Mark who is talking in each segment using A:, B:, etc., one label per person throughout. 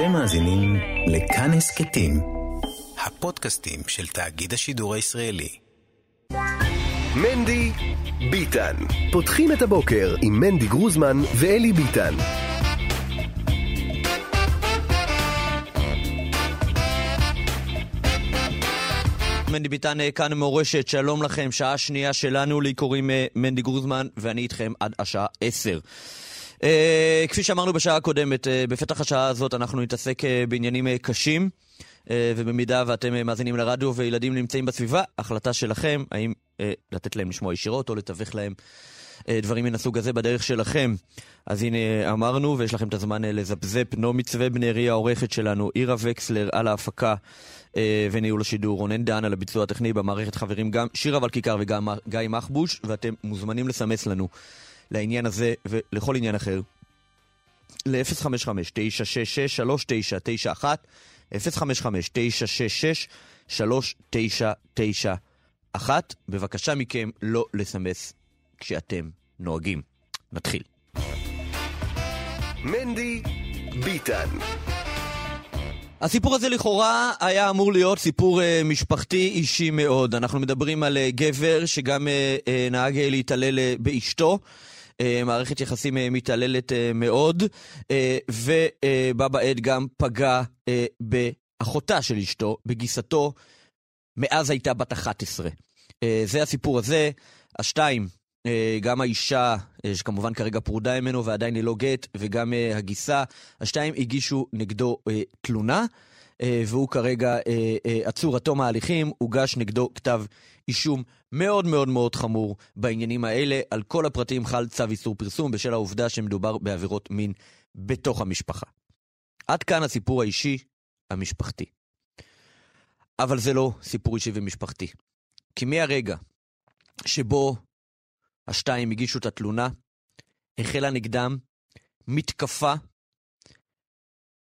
A: אתם מאזינים לכאן הסכתים, הפודקאסטים של תאגיד השידור הישראלי.
B: מנדי ביטן, פותחים את הבוקר עם מנדי גרוזמן ואלי ביטן.
C: מנדי ביטן אה, כאן מורשת, שלום לכם, שעה שנייה שלנו, לי קוראים אה, מנדי גרוזמן ואני איתכם עד השעה עשר. כפי שאמרנו בשעה הקודמת, uh, בפתח השעה הזאת אנחנו נתעסק uh, בעניינים קשים, ובמידה ואתם מאזינים לרדיו וילדים נמצאים בסביבה, החלטה שלכם, האם לתת להם לשמוע ישירות או לתווך להם דברים מן הסוג הזה בדרך שלכם. אז הנה אמרנו, ויש לכם את הזמן לזפזפ, נעמי צווה בנרי העורכת שלנו, עירה וקסלר על ההפקה. וניהול השידור, רונן דהן על הביצוע הטכני במערכת חברים גם שירה ולכיכר וגם גיא מחבוש, ואתם מוזמנים לסמס לנו לעניין הזה ולכל עניין אחר. ל-055-966-3991, 055-966-3991. בבקשה מכם לא לסמס כשאתם נוהגים. נתחיל.
B: מנדי ביטן.
C: הסיפור הזה לכאורה היה אמור להיות סיפור uh, משפחתי אישי מאוד. אנחנו מדברים על uh, גבר שגם uh, uh, נהג להתעלל uh, באשתו. Uh, מערכת יחסים uh, מתעללת uh, מאוד, ובה בעת גם פגע באחותה של אשתו, בגיסתו, מאז הייתה בת 11. Uh, זה הסיפור הזה. השתיים, גם האישה, שכמובן כרגע פרודה ממנו ועדיין ללא גט, וגם הגיסה, השתיים הגישו נגדו תלונה. Uh, והוא כרגע uh, uh, עצור עד תום ההליכים, הוגש נגדו כתב אישום מאוד מאוד מאוד חמור בעניינים האלה. על כל הפרטים חל צו איסור פרסום בשל העובדה שמדובר בעבירות מין בתוך המשפחה. עד כאן הסיפור האישי המשפחתי. אבל זה לא סיפור אישי ומשפחתי. כי מהרגע שבו השתיים הגישו את התלונה, החלה נגדם מתקפה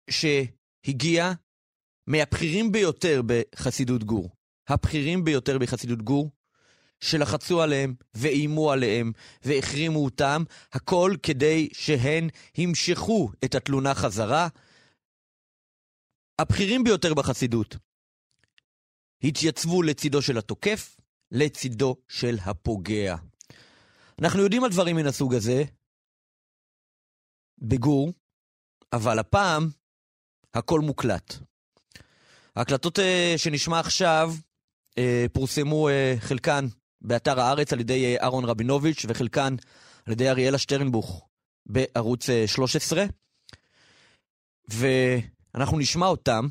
C: שהגיעה מהבכירים ביותר בחסידות גור. הבכירים ביותר בחסידות גור, שלחצו עליהם ואיימו עליהם והחרימו אותם, הכל כדי שהן ימשכו את התלונה חזרה. הבכירים ביותר בחסידות התייצבו לצידו של התוקף, לצידו של הפוגע. אנחנו יודעים על דברים מן הסוג הזה בגור, אבל הפעם הכל מוקלט. ההקלטות uh, שנשמע עכשיו uh, פורסמו uh, חלקן באתר הארץ על ידי אהרון רבינוביץ' וחלקן על ידי אריאלה שטרנבוך בערוץ uh, 13. ואנחנו נשמע אותם,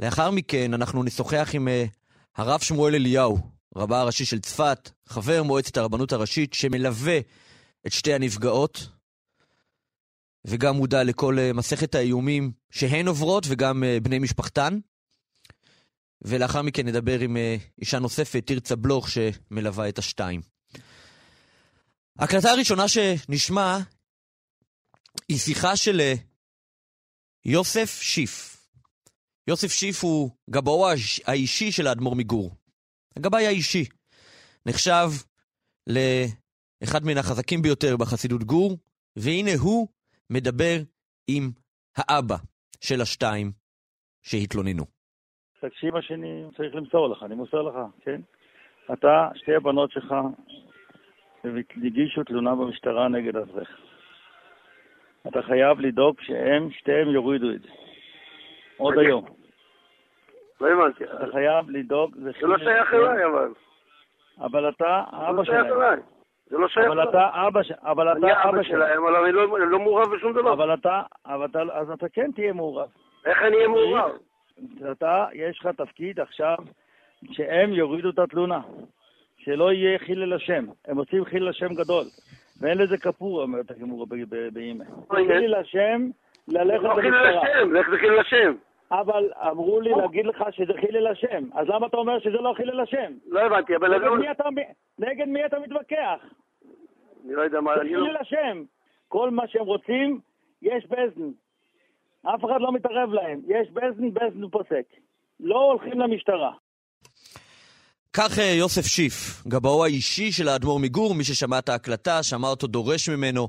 C: ולאחר מכן אנחנו נשוחח עם הרב שמואל אליהו, רבה הראשי של צפת, חבר מועצת הרבנות הראשית, שמלווה את שתי הנפגעות, וגם מודע לכל uh, מסכת האיומים שהן עוברות, וגם uh, בני משפחתן. ולאחר מכן נדבר עם uh, אישה נוספת, תרצה בלוך, שמלווה את השתיים. ההקלטה הראשונה שנשמע היא שיחה של יוסף שיף. יוסף שיף הוא גבאו האישי של האדמו"ר מגור. הגבאי האישי. נחשב לאחד מן החזקים ביותר בחסידות גור, והנה הוא מדבר עם האבא של השתיים שהתלוננו.
D: תקשיב מה שאני צריך למסור לך, אני מוסר לך, כן? אתה, שתי הבנות שלך הגישו תלונה במשטרה נגד אברך. אתה חייב לדאוג שהם, שתיהם יורידו את זה. עוד
E: אוקיי.
D: היום.
E: לא הבנתי.
D: אתה חייב לדאוג...
E: זה לא שייך אליי, אבל.
D: אבל אתה
E: זה
D: אבא
E: לא שייך
D: שלהם.
E: זה לא שייך
D: אבל. אתה אבא אבל
E: אני
D: אתה
E: אבא
D: אבא שלהם.
E: אבל אני לא- אני לא מעורב בשום דבר.
D: אבל אתה, אבל אתה, אז אתה כן תהיה מעורב.
E: איך אני אהיה מעורב?
D: אתה, יש לך תפקיד עכשיו שהם יורידו את התלונה. שלא יהיה חיל אל השם. הם עושים חיל אל השם גדול. ואין לזה כפור, אומרת הגמורה באימא. חיל אל השם, ללכת
E: לא
D: במשטרה.
E: זה חיל השם.
D: אבל אמרו לי להגיד לך שזה חיל אל השם. אז למה אתה אומר שזה לא חיל אל השם?
E: לא הבנתי, אבל
D: נגד מי אתה, נגד מי אתה מתווכח?
E: אני לא יודע מה,
D: זה
E: אני.
D: חיל אל השם. כל מה שהם רוצים, יש בזן. אף אחד לא מתערב להם. יש בזן, בזן פוסק. לא הולכים למשטרה.
C: כך אה, יוסף שיף, גבאו האישי של האדמו"ר מגור, מי ששמע את ההקלטה, שמע אותו דורש ממנו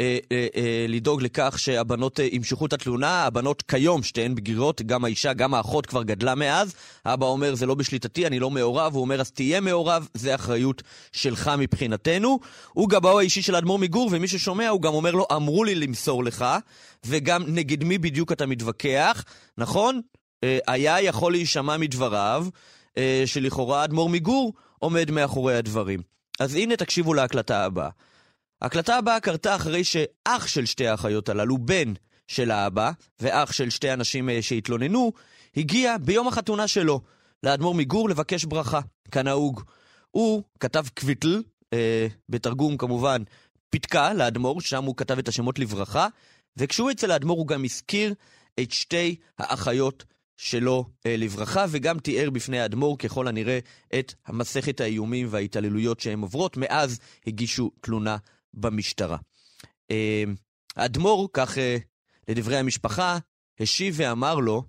C: אה, אה, אה, לדאוג לכך שהבנות אה, ימשכו את התלונה. הבנות כיום, שתיהן בגירות, גם האישה, גם האחות כבר גדלה מאז. האבא אומר, זה לא בשליטתי, אני לא מעורב. הוא אומר, אז תהיה מעורב, זה אחריות שלך מבחינתנו. הוא גבאו האישי של האדמו"ר מגור, ומי ששומע, הוא גם אומר לו, אמרו לי למסור לך, וגם נגד מי בדיוק אתה מתווכח, נכון? אה, היה יכול להישמע מדבריו. אה, שלכאורה אדמו"ר מגור עומד מאחורי הדברים. אז הנה תקשיבו להקלטה הבאה. ההקלטה הבאה קרתה אחרי שאח של שתי האחיות הללו, בן של האבא, ואח של שתי אנשים אה, שהתלוננו, הגיע ביום החתונה שלו לאדמו"ר מגור לבקש ברכה, כנהוג. הוא כתב קוויטל, אה, בתרגום כמובן פתקה לאדמו"ר, שם הוא כתב את השמות לברכה, וכשהוא אצל האדמו"ר הוא גם הזכיר את שתי האחיות שלו אה, לברכה, וגם תיאר בפני האדמו"ר ככל הנראה את מסכת האיומים וההתעללויות שהן עוברות. מאז הגישו תלונה במשטרה. אה, האדמו"ר, כך אה, לדברי המשפחה, השיב ואמר לו,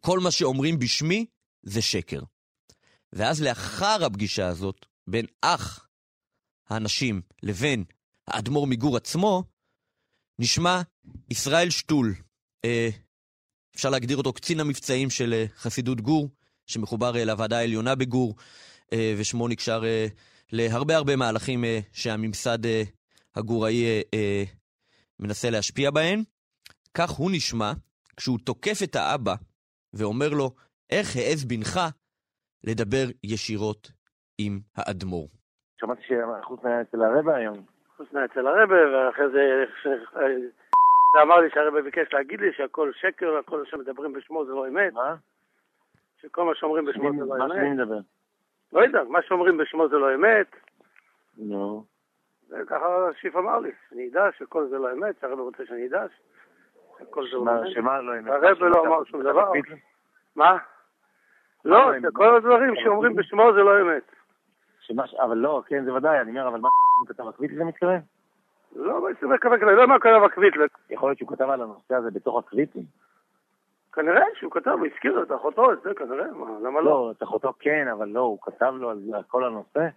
C: כל מה שאומרים בשמי זה שקר. ואז לאחר הפגישה הזאת, בין אח האנשים לבין האדמו"ר מגור עצמו, נשמע ישראל שטול, אה, אפשר להגדיר אותו קצין המבצעים של אה, חסידות גור, שמחובר אה, לוועדה העליונה בגור, אה, ושמו נקשר להרבה הרבה מהלכים שהממסד הגוראי מנסה להשפיע בהם. כך הוא נשמע כשהוא תוקף את האבא ואומר לו, איך העז בנך לדבר ישירות עם האדמו"ר.
F: שמעתי שחוסנה אצל הרבה היום.
E: חוסנה אצל הרבה, ואחרי זה ואמר לי שהרבא ביקש להגיד לי שהכל שקר, הכל שמדברים בשמו זה לא אמת.
F: מה?
E: שכל מה שאומרים בשמו זה לא
F: מה שמי
E: אמת.
F: מדבר?
E: לא יודע, מה שאומרים בשמו זה לא אמת.
F: נו.
E: וככה שיף אמר לי, שאני אדע שכל זה לא אמת, שהרבא רוצה שאני אדע שכל זה לא אמת.
F: שמה לא אמת?
E: הרבא לא אמר שום דבר. מה? לא,
F: לא אמת?
E: שכל הדברים שאומרים בשמו זה לא אמת.
F: שמה אבל לא, כן, זה ודאי, אני אומר, אבל מה כתב הקוויט לזה מתכוון?
E: לא, בעצם מקווה כזה, לא מה כתב הקוויטלק.
F: יכול להיות שהוא כתב על הנושא הזה בתוך הקוויטים.
E: כנראה שהוא כתב, הוא הזכיר את אחותו, את זה כנראה, מה, למה לא?
F: לא, את אחותו כן, אבל לא, הוא כתב לו על כל הנושא.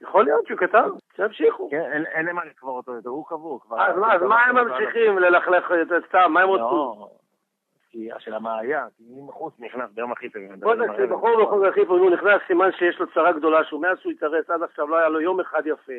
E: יכול להיות שהוא כתב, שימשיכו.
F: כן, אין- למה לקבור אותו יותר, הוא קבור כבר.
E: אז מה, אז מה הם ממשיכים ללכלך את סתם, מה הם רוצים?
F: מה היה, כי אם חוץ נכנס ביום הכי טוב.
E: בוא נקשיב, בחור בחור הכי פעמים הוא נכנס, סימן שיש לו צרה גדולה, שהוא מאז שהוא התארס עד עכשיו לא היה לו יום אחד יפה.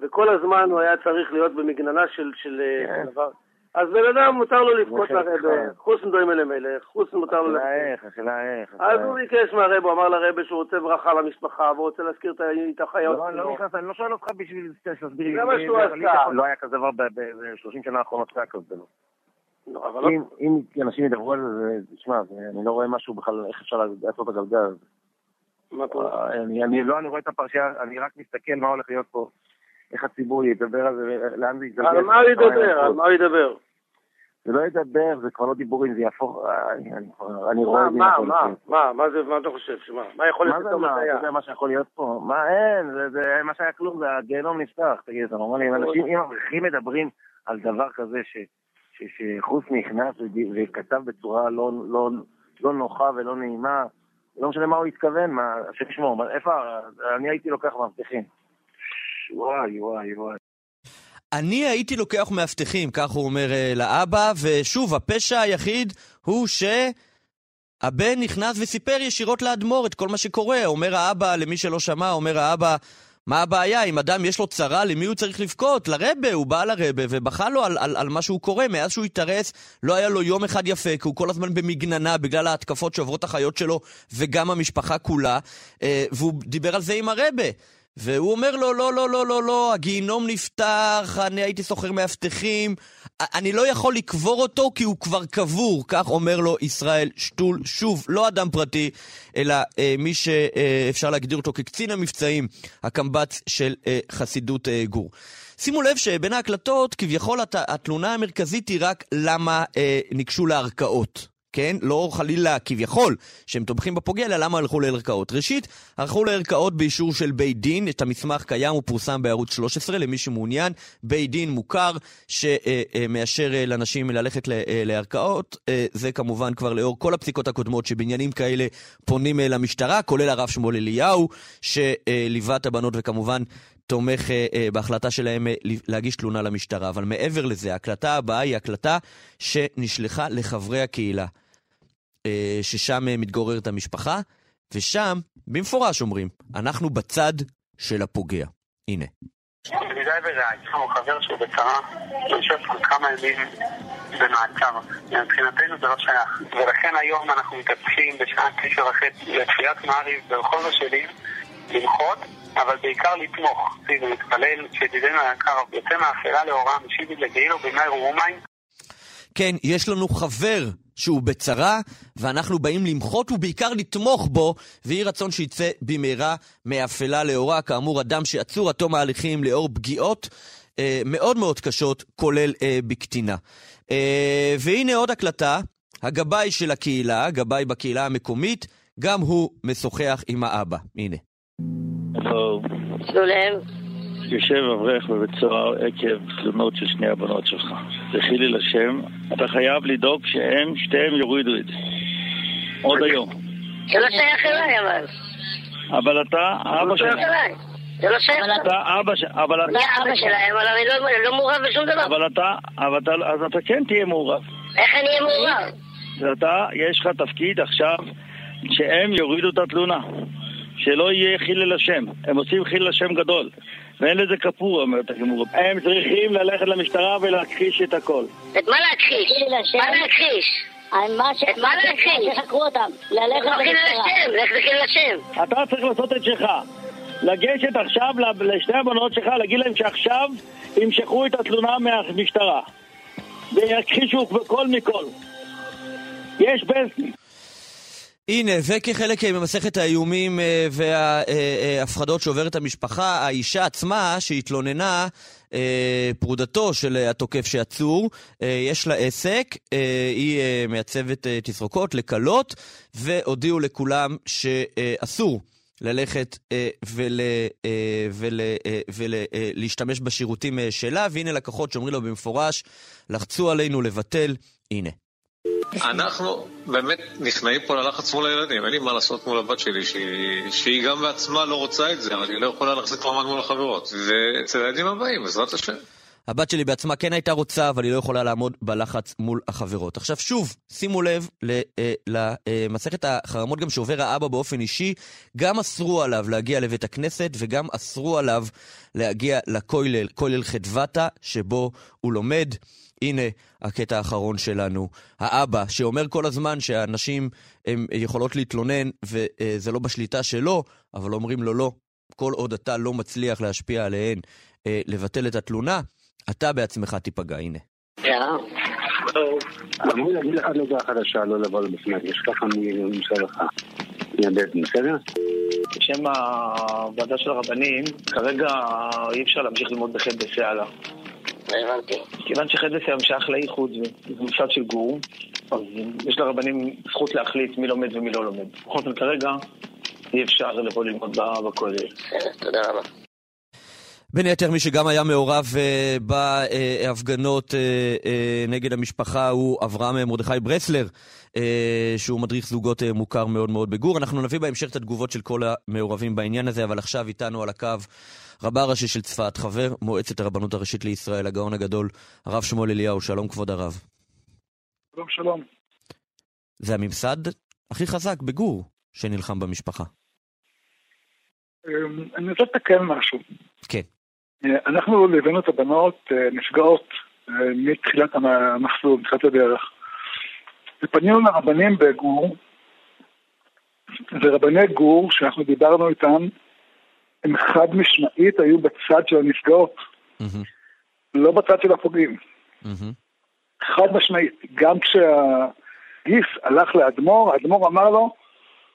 E: וכל הזמן הוא היה צריך להיות במגננה של... של
F: כן.
E: של דבר. אז בן אדם מותר לו לבכות לרבה,
F: אחד.
E: חוסן דוים אל המלך, חוסן מותר לו... לבכות.
F: השאלה איך.
E: אז הוא. ביקש מהרבה, הוא אמר לרבה שהוא רוצה ברכה למשפחה, והוא רוצה להזכיר את החיות
F: לא, לא. נכנס, אני לא שואל אותך בשביל שתסביר לי.
E: זה מה שהוא
F: אבל
E: עשה.
F: לא היה כזה דבר ב-30 שנה האחרונות, היה כזה דבר.
E: לא,
F: אם, אנשים ידברו על זה, תשמע, אני לא רואה משהו בכלל, איך אפשר לעשות את הגלגל הזה.
E: מה קורה?
F: לא, אני רואה את הפרשייה, אני רק מסתכל מה הולך להיות פה, איך הציבור ידבר על זה, לאן זה יתגלגל.
E: על מה הוא ידבר? על מה הוא ידבר?
F: זה לא ידבר, זה כבר לא דיבורים, זה יהפוך, אני, אני, רואה
E: מה,
F: את זה.
E: מה, מה. מה, מה זה, מה אתה חושב? שמה? מה יכול
F: מה
E: להיות
F: זה
E: פתאום
F: מה?
E: הטעיה?
F: אתה יודע מה שיכול להיות פה? מה אין, זה, זה מה שהיה כלום, זה הגיהנום נפתח, תגיד, אתה נורמלי, אם אנשים, אם אברכים מדברים על דבר כזה ש, ש, שחוס נכנס וכתב בצורה לא, לא, לא נוחה ולא נעימה, לא משנה מה הוא התכוון, מה, מה- איפה, אני הייתי לוקח מאבטחים. וואי, וואי, וואי.
C: אני הייתי לוקח מאבטחים, כך הוא אומר אה, לאבא, ושוב, הפשע היחיד הוא שהבן נכנס וסיפר ישירות לאדמו"ר את כל מה שקורה. אומר האבא, למי שלא שמע, אומר האבא, מה הבעיה? אם אדם יש לו צרה, למי הוא צריך לבכות? לרבה, הוא בא לרבה ובכה לו על, על, על מה שהוא קורא. מאז שהוא התארס, לא היה לו יום אחד יפה, כי הוא כל הזמן במגננה בגלל ההתקפות שעוברות החיות שלו וגם המשפחה כולה, אה, והוא דיבר על זה עם הרבה. והוא אומר לו, לא, לא, לא, לא, לא, הגיהינום נפתח, אני הייתי סוחר מאבטחים, אני לא יכול לקבור אותו כי הוא כבר קבור, כך אומר לו ישראל שטול, שוב, לא אדם פרטי, אלא אה, מי שאפשר להגדיר אותו כקצין המבצעים, הקמב"ץ של אה, חסידות אה, גור. שימו לב שבין ההקלטות, כביכול הת, התלונה המרכזית היא רק למה אה, ניגשו לערכאות. כן? לא חלילה כביכול שהם תומכים בפוגע, אלא למה הלכו לערכאות. ראשית, הלכו לערכאות באישור של בית דין, את המסמך קיים, הוא פורסם בערוץ 13 למי שמעוניין. בית דין מוכר שמאשר אה, ללכת אה, לערכאות. אה, זה כמובן כבר לאור כל הפסיקות הקודמות שבעניינים כאלה פונים למשטרה, כולל הרב שמואל אליהו, שליווה את הבנות וכמובן תומך אה, אה, בהחלטה שלהם אה, להגיש תלונה למשטרה. אבל מעבר לזה, ההקלטה הבאה היא הקלטה שנשלחה לחברי הקהילה, אה, ששם אה, מתגוררת המשפחה, ושם, במפורש אומרים, אנחנו בצד של הפוגע. הנה.
G: ידידיי ורעי, לנו חבר שהוא בצרה, יושב כבר כמה ימים במעצר. מבחינתנו זה לא שייך. ולכן היום אנחנו מתעסקים בשעה תשע וחצי לתפילת מעריב ברחוב השלי, למחות אבל בעיקר לתמוך. ולהתפלל שידידנו היקר יוצא מהאפלה לאורה, משיב לגאילו במאי ורומיים.
C: כן, יש לנו חבר שהוא בצרה, ואנחנו באים למחות ובעיקר לתמוך בו, ויהי רצון שיצא במהרה מאפלה לאורה. כאמור, אדם שעצור עד תום ההליכים לאור פגיעות אה, מאוד מאוד קשות, כולל אה, בקטינה. אה, והנה עוד הקלטה, הגבאי של הקהילה, הגבאי בקהילה המקומית, גם הוא משוחח עם האבא. הנה.
D: הלו.
H: שלום.
D: יושב אברך בבית סוהר עקב תלונות של שני הבנות שלך. תחי לי לשם, אתה חייב לדאוג שהם, שתיהם יורידו את זה. עוד היום.
H: זה לא שייך אליי אבל.
D: אבל אתה אבא
H: לא
D: שלהם.
H: זה לא שייך אליי.
D: אתה אבא ש... אבל
H: אני
D: אתה...
H: אבא שלהם, אבל אני לא- אני לא מעורב בשום דבר.
D: אבל אתה... אבל אתה... אז אתה כן תהיה מעורב.
H: איך אני אהיה מעורב?
D: אתה, יש לך תפקיד עכשיו שהם יורידו את התלונה. שלא יהיה חיל אל השם. הם עושים חיל אל השם גדול. ואין לזה כפור, אומרת הגמור. הם צריכים ללכת למשטרה ולהכחיש את הכל.
H: את מה להכחיש? מה להכחיש?
I: מה ש...
H: את מה להכחיש?
I: שחקרו אותם, ללכת
H: לא חיל
I: למשטרה.
H: השם, לך לחיל השם.
D: אתה צריך לעשות את שלך. לגשת עכשיו לשתי הבנות שלך, להגיד להם שעכשיו ימשכו את התלונה מהמשטרה. ויכחישו בכל מכל. יש בן...
C: הנה, וכחלק אה, ממסכת האיומים אה, וההפחדות שעוברת המשפחה, האישה עצמה שהתלוננה, אה, פרודתו של התוקף שעצור, אה, יש לה עסק, אה, היא אה, אה, תסרוקות לכלות, והודיעו לכולם שאסור. ללכת אה, ול, אה, ול, אה, ולהשתמש בשירותים אה, שלה, והנה לקוחות שאומרים לו במפורש, לחצו עלינו לבטל, הנה.
J: אנחנו באמת נכנעים פה ללחץ מול הילדים, אין לי מה לעשות מול הבת שלי, שהיא, גם בעצמה לא רוצה את זה, אבל היא לא יכולה להחזיק מעמד מול החברות. ואצל הילדים הבאים, בעזרת השם.
C: הבת שלי בעצמה כן הייתה רוצה, אבל היא לא יכולה לעמוד בלחץ מול החברות. עכשיו שוב, שימו לב אה, למסכת החרמות גם שעובר האבא באופן אישי, גם אסרו עליו להגיע לבית הכנסת וגם אסרו עליו להגיע לכולל, כולל חדוותה, שבו הוא לומד. הנה הקטע האחרון שלנו. האבא, שאומר כל הזמן שהנשים הן יכולות להתלונן וזה לא בשליטה שלו, אבל אומרים לו לא, כל עוד אתה לא מצליח להשפיע עליהן אה, לבטל את התלונה, אתה בעצמך תיפגע, הנה.
K: אמרו חדשה, לא לבוא לבפנת, יש ככה ממשל לך. מהבטן, בסדר?
L: בשם הוועדה של הרבנים, כרגע אי אפשר להמשיך ללמוד בחטא בסעלה.
H: הבנתי.
L: כיוון שחטא בסעלה שייך לאיחוד, זה מושג של גור, אז יש לרבנים זכות להחליט מי לומד ומי לא לומד. בכל זאת, כרגע אי אפשר לבוא ללמוד בכולל.
H: תודה רבה.
C: בין היתר, מי שגם היה מעורב אה, בהפגנות אה, אה, נגד המשפחה הוא אברהם מרדכי ברסלר, אה, שהוא מדריך זוגות אה, מוכר מאוד מאוד בגור. אנחנו נביא בהמשך את התגובות של כל המעורבים בעניין הזה, אבל עכשיו איתנו על הקו רבה הראשי של צפת, חבר מועצת הרבנות הראשית לישראל, הגאון הגדול, הרב שמואל אליהו. שלום כבוד הרב.
M: שלום שלום.
C: זה הממסד הכי חזק בגור שנלחם במשפחה.
M: אמ, אני רוצה לתקן משהו.
C: כן.
M: אה, אנחנו ליווינו את הבנות אה, נפגעות אה, מתחילת המחסור, מתחילת הדרך. ופנינו לרבנים בגור, ורבני גור, שאנחנו דיברנו איתם, הם חד משמעית היו בצד של הנפגעות, לא בצד של הפוגעים. חד משמעית. גם כשהגיס הלך לאדמו"ר, האדמו"ר אמר לו,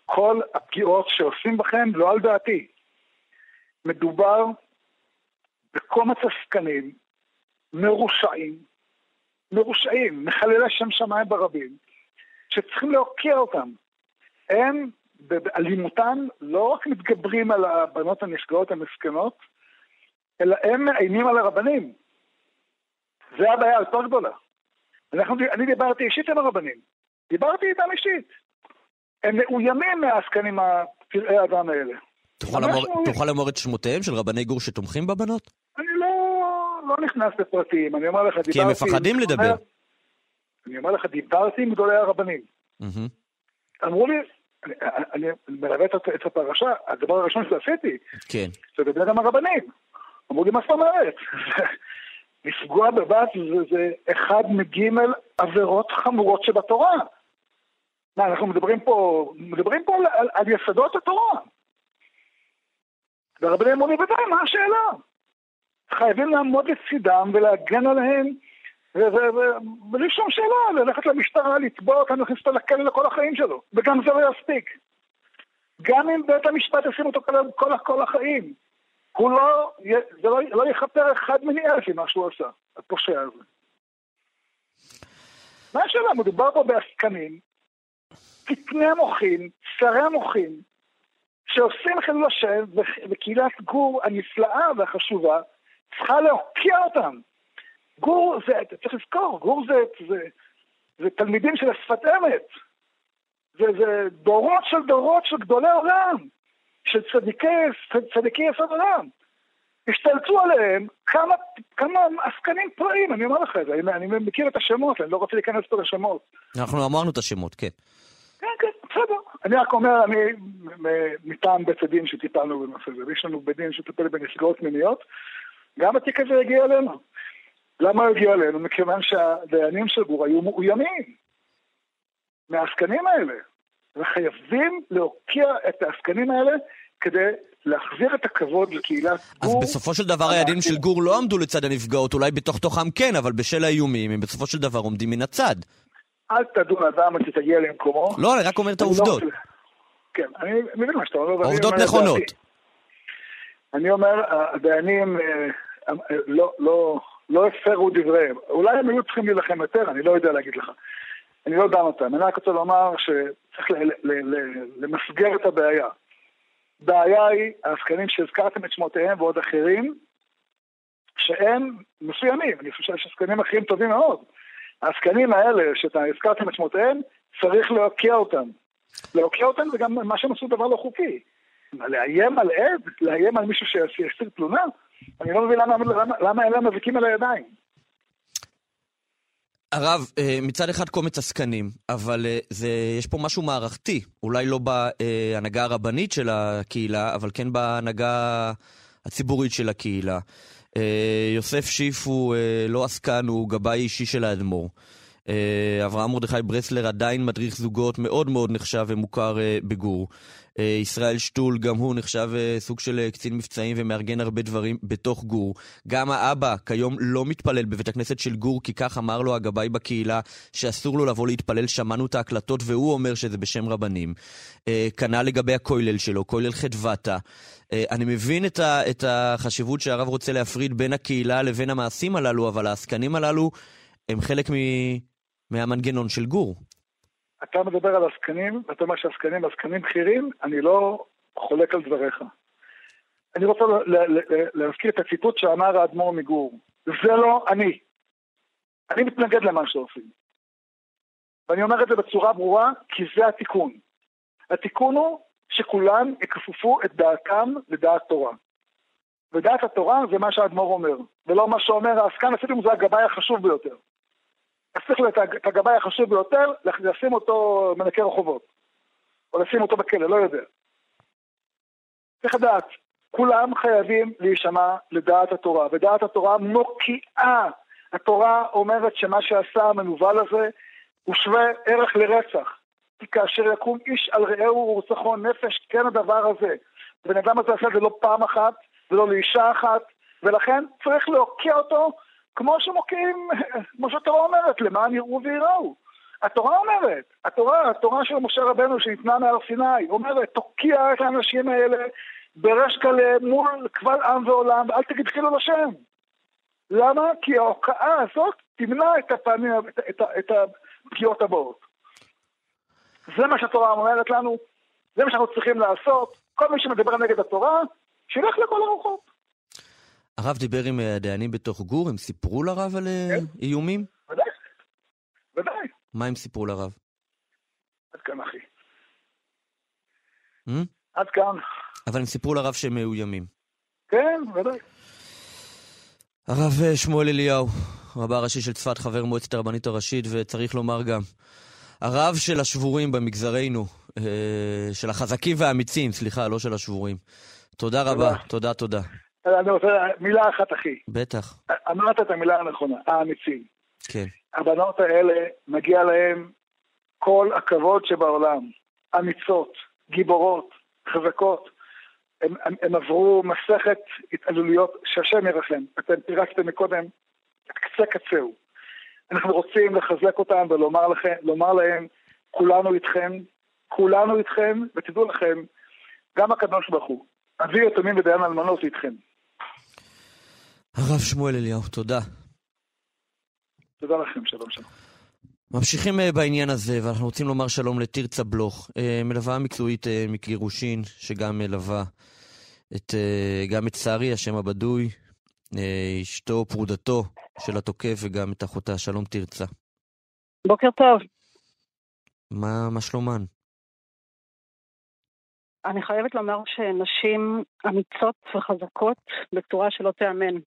M: כל הפגיעות שעושים בכם לא על דעתי. מדובר בקומץ עסקנים, מרושעים, מרושעים, מחללי שם שמיים ברבים, שצריכים להוקיע אותם. הם באלימותן לא רק מתגברים על הבנות הנפגעות המסכנות, אלא הם מאיימים על הרבנים. זה הבעיה היותר גדולה. אנחנו, אני דיברתי אישית עם הרבנים, דיברתי איתם אישית. הם מאוימים מהעסקנים הפראי האדם האלה.
C: תוכל לומר, תוכל לומר את שמותיהם של רבני גור שתומכים בבנות?
M: אני לא, לא נכנס לפרטים, אני אומר לך, דיברתי...
C: כי הם מפחדים לדבר.
M: אני אומר לך, דיברתי עם גדולי הרבנים. אמרו לי, אני, אני מלווה את הפרשה, הדבר הראשון שעשיתי,
C: כן.
M: זה לדבר עם הרבנים. אמרו לי, מה זאת אומרת? לפגוע בבת זה, זה אחד מגימל עבירות חמורות שבתורה. מה, אנחנו מדברים פה, מדברים פה על, על, על יסודות התורה. והרבנים אמרו לי, ודאי, מה השאלה? חייבים לעמוד לצידם ולהגן עליהם, ובלי שום שאלה, ללכת למשטרה, לתבוע אותם, להכניס אותו לכלא לכל החיים שלו. וגם זה לא יספיק. גם אם בית המשפט ישים אותו כל, כל, כל החיים, הוא לא, זה לא, לא יכפר אחד מני אלף ממה שהוא עשה, הפושע הזה. מה השאלה? מדובר פה בעסקנים, קטני המוחין, שרי המוחין, שעושים חילול השם, וקהילת גור הנפלאה והחשובה צריכה להוקיע אותם. גור זה, אתה צריך לזכור, גור זה, זה, זה תלמידים של השפת אמת. זה, זה דורות של דורות של גדולי עולם, של צדיקי, צדיקי יסוד עולם. השתלטו עליהם כמה, כמה עסקנים פראיים, אני אומר לך את זה, אני, אני מכיר את השמות, אני לא רוצה להיכנס פה לשמות.
C: אנחנו אמרנו את השמות, כן.
M: כן, כן, בסדר. אני רק אומר, אני מטעם בית הדין שטיפלנו בנושא הזה, ויש לנו בית דין שטיפל בנפגעות מיניות, גם התיק הזה הגיע אלינו. למה הוא הגיע אלינו? מכיוון שהדיינים של גור היו מאוימים מהעסקנים האלה, וחייבים להוקיע את העסקנים האלה כדי להחזיר את הכבוד לקהילת גור.
C: אז בסופו של דבר הידיים של גור לא עמדו לצד הנפגעות, אולי בתוך תוכם כן, אבל בשל האיומים הם בסופו של דבר עומדים מן הצד.
M: אל תדון אדם עד שתגיע למקומו.
C: לא, אני רק אומר את העובדות.
M: כן, אני מבין מה שאתה אומר.
C: העובדות נכונות.
M: אני אומר, הדיינים לא הפרו דבריהם. אולי הם היו צריכים להילחם יותר, אני לא יודע להגיד לך. אני לא דן אותם. אני רק רוצה לומר שצריך למסגר את הבעיה. הבעיה היא העסקנים שהזכרתם את שמותיהם ועוד אחרים, שהם מסוימים, אני חושב שיש עסקנים אחרים טובים מאוד. העסקנים האלה שאתה הזכרתם את שמותיהם, צריך להוקיע אותם. להוקיע אותם זה גם מה שהם עשו דבר לא חוקי. לאיים על עד? לאיים על מישהו שיסיר תלונה? אני לא מבין למה, למה, למה אלה מזיקים על הידיים.
C: הרב, אה, מצד אחד קומץ עסקנים, אבל אה, זה, יש פה משהו מערכתי, אולי לא בהנהגה הרבנית של הקהילה, אבל כן בהנהגה הציבורית של הקהילה. אה, יוסף שיף הוא לא עסקן, הוא גבאי אישי של האדמו"ר. אברהם מרדכי ברסלר עדיין מדריך זוגות מאוד מאוד נחשב ומוכר בגור. אה, ישראל שטול, גם הוא נחשב אה, סוג של אה, קצין מבצעים ומארגן הרבה דברים בתוך גור. גם האבא כיום לא מתפלל בבית הכנסת של גור, כי כך אמר לו הגבאי בקהילה שאסור לו לבוא להתפלל, שמענו את ההקלטות והוא אומר שזה בשם רבנים. כנ"ל לגבי הכולל שלו, כולל חדוותה. אני מבין את, ה, את החשיבות שהרב רוצה להפריד בין הקהילה לבין המעשים הללו, אבל העסקנים הללו הם חלק מ, מהמנגנון של גור.
M: אתה מדבר על עסקנים, ואתה אומר שעסקנים עסקנים בכירים, אני לא חולק על דבריך. אני רוצה להזכיר את הציטוט שאמר האדמו"ר מגור. זה לא אני. אני מתנגד למה שעושים. ואני אומר את זה בצורה ברורה, כי זה התיקון. התיקון הוא שכולם יכפפו את דעתם לדעת תורה. ודעת התורה זה מה שהאדמו"ר אומר, ולא מה שאומר העסקן, אפילו אם זה הגבאי החשוב ביותר. צריך את הגבאי החשוב ביותר, לשים אותו מנקה רחובות. או לשים אותו בכלא, לא יודע. צריך לדעת, כולם חייבים להישמע לדעת התורה, ודעת התורה מוקיעה. התורה אומרת שמה שעשה המנוול הזה הוא שווה ערך לרצח. כי כאשר יקום איש על רעהו ורצחו נפש, כן הדבר הזה. הבן אדם הזה עשה את זה לא פעם אחת, ולא לאישה אחת, ולכן צריך להוקיע אותו כמו שמוקיעים, כמו שהתורה אומרת, למען יראו וייראו. התורה אומרת, התורה, התורה של משה רבנו שניתנה מהר סיני, אומרת, תוקיע את האנשים האלה בריש גלי מול קבל עם ועולם, ואל תגיד חילול השם. למה? כי ההוקעה הזאת תמנע את הפעמים, את, את, את הפגיעות הבאות. זה מה שהתורה אומרת לנו, זה מה שאנחנו צריכים לעשות. כל מי שמדבר נגד התורה, שילך לכל הרוחות.
C: הרב דיבר עם אה, הדיינים בתוך גור, הם סיפרו לרב על אה, איומים?
M: ודאי, ודאי.
C: מה הם סיפרו לרב?
M: עד כאן, אחי.
C: Hmm?
M: עד כאן.
C: אבל הם סיפרו לרב שהם מאוימים.
M: כן, ודאי.
C: הרב אה, שמואל אליהו, רבה הראשי של צפת, חבר מועצת הרבנית הראשית, וצריך לומר גם, הרב של השבורים במגזרנו, של החזקים והאמיצים, סליחה, לא של השבורים. תודה רבה, תודה, תודה.
M: אני רוצה מילה אחת, אחי.
C: בטח,
M: אמרת את המילה הנכונה, האמיצים.
C: כן.
M: הבנות האלה, מגיע להן כל הכבוד שבעולם. אמיצות, גיבורות, חזקות. הם, הם, הם עברו מסכת התעללויות שהשם ירחם. אתם פירקתם מקודם את קצה קצהו. אנחנו רוצים לחזק אותם ולומר לכם, לומר להם, כולנו איתכם, כולנו איתכם, ותדעו לכם, גם הקדוש ברוך הוא, אבי יתומים ודיין אלמנות איתכם.
C: הרב שמואל אליהו, תודה.
M: תודה לכם, שלום שלום.
C: ממשיכים אה, בעניין הזה, ואנחנו רוצים לומר שלום לתרצה בלוך, אה, מלווה מקצועית אה, מגירושין, שגם מלווה את, גם את שרי, השם הבדוי, אשתו, פרודתו של התוקף, וגם את אחותה. שלום תרצה.
N: בוקר טוב.
C: מה, מה שלומן?
N: אני חייבת לומר שנשים אמיצות וחזקות בצורה שלא תיאמן.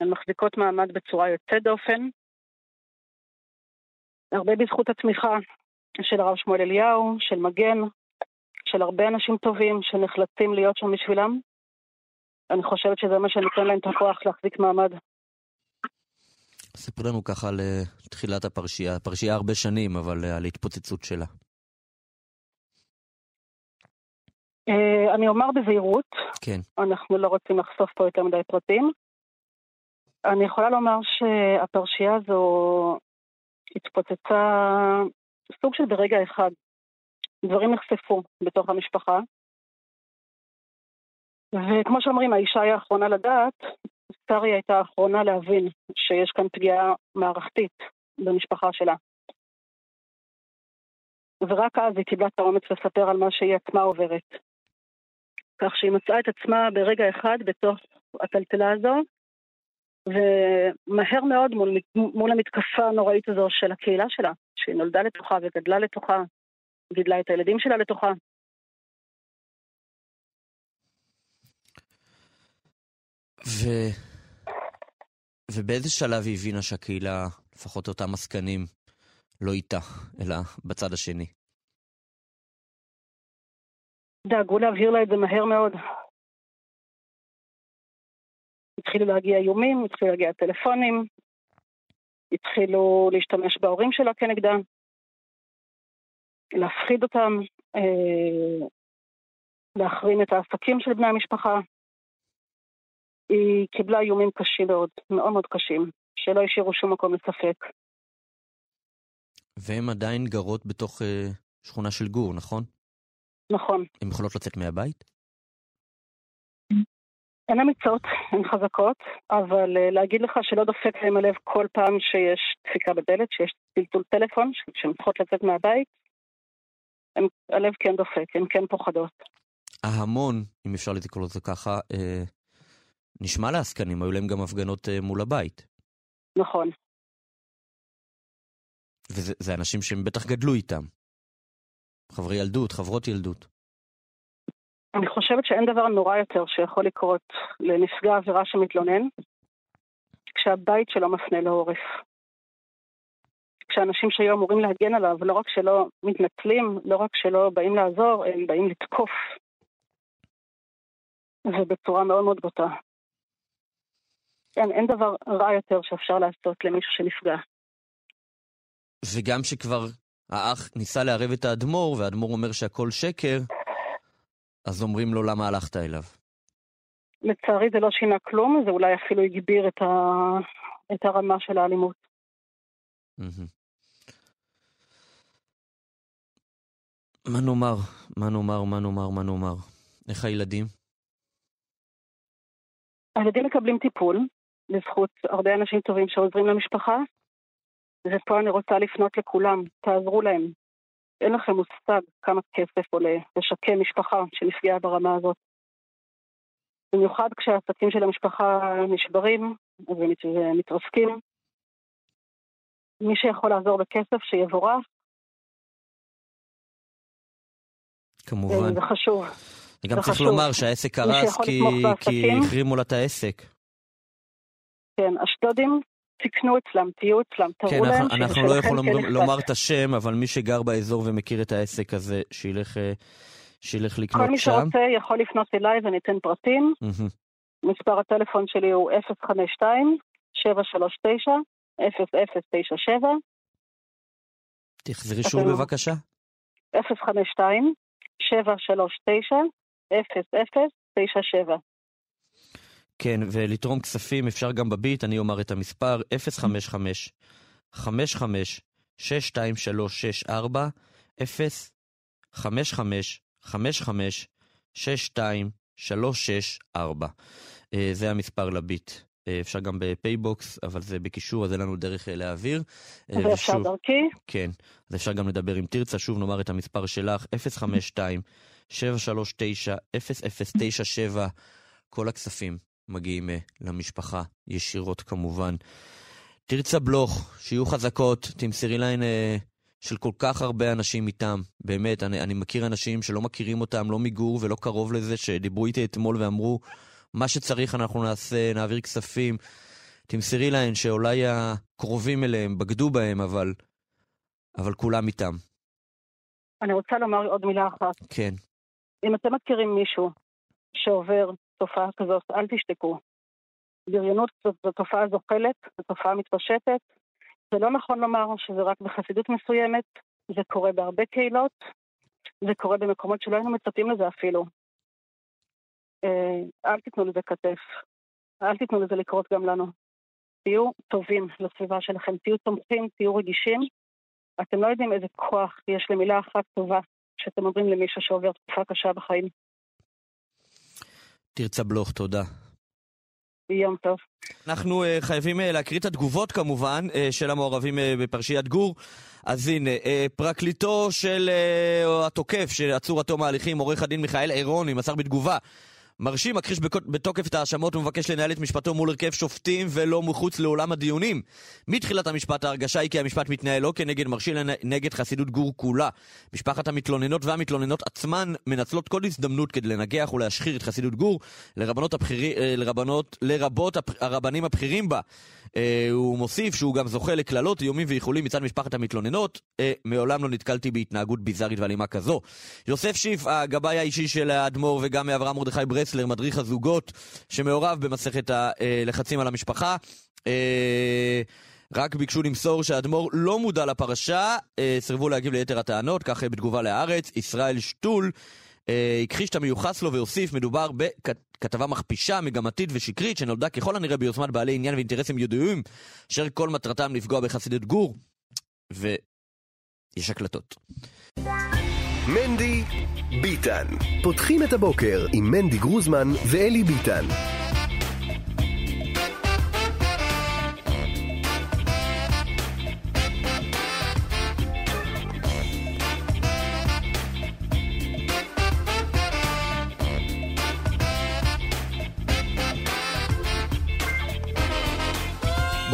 N: הן מחזיקות מעמד בצורה יוצאת דופן, הרבה בזכות התמיכה של הרב שמואל אליהו, של מגן, של הרבה אנשים טובים שנחלטים להיות שם בשבילם. אני חושבת שזה מה שנותן להם את הכוח להחזיק מעמד.
C: ספר לנו ככה על אה, תחילת הפרשייה, פרשייה הרבה שנים, אבל אה, על ההתפוצצות שלה.
N: אה, אני אומר בזהירות,
C: כן.
N: אנחנו לא רוצים לחשוף פה יותר מדי פרטים. אני יכולה לומר שהפרשייה הזו התפוצצה סוג של ברגע אחד. דברים נחשפו בתוך המשפחה, וכמו שאומרים, האישה היא האחרונה לדעת, שרי הייתה האחרונה להבין שיש כאן פגיעה מערכתית במשפחה שלה. ורק אז היא קיבלה את האומץ לספר על מה שהיא עצמה עוברת. כך שהיא מצאה את עצמה ברגע אחד בתוך הטלטלה הזו, ומהר מאוד מול, מול המתקפה הנוראית הזו של הקהילה שלה, שהיא נולדה לתוכה וגדלה לתוכה, גידלה את הילדים שלה לתוכה.
C: ו... ובאיזה שלב היא הבינה שהקהילה, לפחות אותם עסקנים, לא איתה, אלא בצד השני?
N: דאגו להבהיר לה את זה מהר מאוד. התחילו להגיע איומים, התחילו להגיע טלפונים, התחילו להשתמש בהורים שלה כנגדה, להפחיד אותם, אה, להחרים את העסקים של בני המשפחה. היא קיבלה איומים קשים מאוד, מאוד מאוד קשים, שלא השאירו שום מקום לספק.
C: והן עדיין גרות בתוך אה, שכונה של גור, נכון?
N: נכון.
C: הן יכולות לצאת מהבית?
N: הן אמיצות, הן חזקות, אבל uh, להגיד לך שלא דופק להם הלב כל פעם שיש דפיקה בדלת, שיש טלטול טלפון, שהן צריכות לצאת מהבית, הם, הלב כן דופק, הן כן פוחדות.
C: ההמון, אם אפשר לקרוא לזה ככה, אה, נשמע לעסקנים, היו להם גם הפגנות אה, מול הבית.
N: נכון.
C: וזה אנשים שהם בטח גדלו איתם. חברי ילדות, חברות ילדות.
N: אני חושבת שאין דבר נורא יותר שיכול לקרות לנפגע עבירה שמתלונן, כשהבית שלו מפנה לו עורף. כשאנשים שהיו אמורים להגן עליו, לא רק שלא מתנצלים, לא רק שלא באים לעזור, הם באים לתקוף. ובצורה מאוד מאוד בוטה. אין, אין דבר רע יותר שאפשר לעשות למישהו שנפגע.
C: וגם שכבר האח ניסה לערב את האדמו"ר, והאדמו"ר אומר שהכל שקר, אז אומרים לו למה הלכת אליו.
N: לצערי זה לא שינה כלום, זה אולי אפילו הגביר את, ה... את הרמה של האלימות.
C: מה נאמר? מה נאמר? מה נאמר? מה נאמר? איך הילדים?
N: הילדים מקבלים טיפול, לזכות הרבה אנשים טובים שעוזרים למשפחה, ופה אני רוצה לפנות לכולם, תעזרו להם. אין לכם מושג כמה כסף עולה לשקם משפחה שנפגעה ברמה הזאת. במיוחד כשהעסקים של המשפחה נשברים ומתרסקים. מי שיכול לעזור בכסף, שיבורך.
C: כמובן.
N: זה חשוב.
C: וגם צריך לומר שהעסק קרס כי, כי החרימו לה את העסק.
N: כן, אשדודים, תקנו אצלם, תהיו אצלם, תראו
C: כן,
N: להם
C: אנחנו, אנחנו לא יכולים כן לומר את השם, אבל מי שגר באזור ומכיר את העסק הזה, שילך, שילך לקנות שם.
N: כל מי שרוצה יכול לפנות אליי וניתן פרטים. מספר הטלפון שלי הוא 052 739 0097.
C: תחזרי שוב בבקשה.
N: 052 739 0097.
C: כן, ולתרום כספים אפשר גם בביט, אני אומר את המספר 055 55 62364 055 55 62364 זה המספר לביט. אפשר גם בפייבוקס, אבל זה בקישור, אז אין לנו דרך להעביר.
N: ואפשר דרכי.
C: כן, אז אפשר גם לדבר עם תרצה, שוב נאמר את המספר שלך, 052 739 0097 כל הכספים מגיעים למשפחה ישירות כמובן. תרצה בלוך, שיהיו חזקות, תמסרי להן של כל כך הרבה אנשים איתם. באמת, אני, אני מכיר אנשים שלא מכירים אותם, לא מגור ולא קרוב לזה, שדיברו איתי אתמול ואמרו, מה שצריך אנחנו נעשה, נעביר כספים. תמסרי להן שאולי הקרובים אליהם בגדו בהם, אבל, אבל כולם איתם.
N: אני רוצה לומר עוד מילה אחת.
C: כן.
N: אם אתם מכירים מישהו שעובר תופעה כזאת, אל תשתקו. בריונות זו תופעה זוחלת, זו תופעה מתפשטת. זה לא נכון לומר שזה רק בחסידות מסוימת, זה קורה בהרבה קהילות, זה קורה במקומות שלא היינו מצפים לזה אפילו. אל תיתנו לזה כתף, אל תיתנו לזה לקרות גם לנו. תהיו טובים לסביבה שלכם, תהיו תומכים, תהיו רגישים. אתם לא יודעים איזה כוח יש למילה אחת טובה שאתם אומרים למישהו שעובר תקופה קשה בחיים.
C: תרצה בלוך, תודה.
N: יום טוב.
C: אנחנו uh, חייבים uh, להקריא את התגובות כמובן uh, של המעורבים uh, בפרשיית גור. אז הנה, uh, פרקליטו של uh, התוקף, שעצור עד תום ההליכים, עורך הדין מיכאל עירוני, מסר בתגובה. מרשים מכחיש בתוקף את ההאשמות ומבקש לנהל את משפטו מול הרכב שופטים ולא מחוץ לאולם הדיונים. מתחילת המשפט ההרגשה היא כי המשפט מתנהל לא כנגד מרשי, אלא נגד חסידות גור כולה. משפחת המתלוננות והמתלוננות עצמן מנצלות כל הזדמנות כדי לנגח ולהשחיר את חסידות גור לרבנות הבחירי, לרבנות, לרבות הרבנים הבכירים בה. הוא מוסיף שהוא גם זוכה לקללות, איומים ואיחולים מצד משפחת המתלוננות. מעולם לא נתקלתי בהתנהגות ביזארית ואלימה כזו. יוסף שיף, הגבאי האישי של האדמו"ר וגם מאברהם מרדכי ברסלר, מדריך הזוגות, שמעורב במסכת הלחצים על המשפחה. רק ביקשו למסור שהאדמו"ר לא מודע לפרשה, סירבו להגיב ליתר הטענות, כך בתגובה להארץ. ישראל שטול הכחיש את המיוחס לו והוסיף, מדובר בכתבה מכפישה, מגמתית ושקרית, שנולדה ככל הנראה ביוזמת בעלי עניין ואינטרסים ידועים, אשר כל מטרתם לפגוע בחסידות גור, ויש הקלטות.
B: מנדי ביטן. פותחים את הבוקר עם מנדי גרוזמן ואלי ביטן.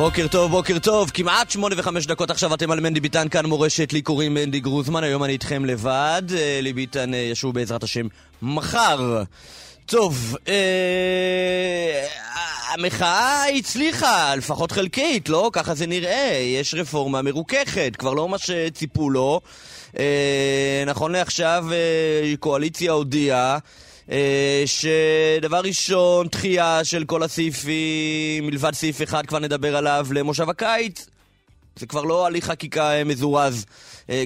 C: בוקר טוב, בוקר טוב, כמעט שמונה וחמש דקות עכשיו אתם על מנדי ביטן, כאן מורשת, לי קוראים מנדי גרוזמן, היום אני איתכם לבד, לי ביטן ישוב בעזרת השם מחר. טוב, אה, המחאה הצליחה, לפחות חלקית, לא? ככה זה נראה, יש רפורמה מרוככת, כבר לא מה שציפו לו. אה, נכון לעכשיו, אה, קואליציה הודיעה שדבר ראשון, דחייה של כל הסעיפים, מלבד סעיף אחד כבר נדבר עליו, למושב הקיץ. זה כבר לא הליך חקיקה מזורז,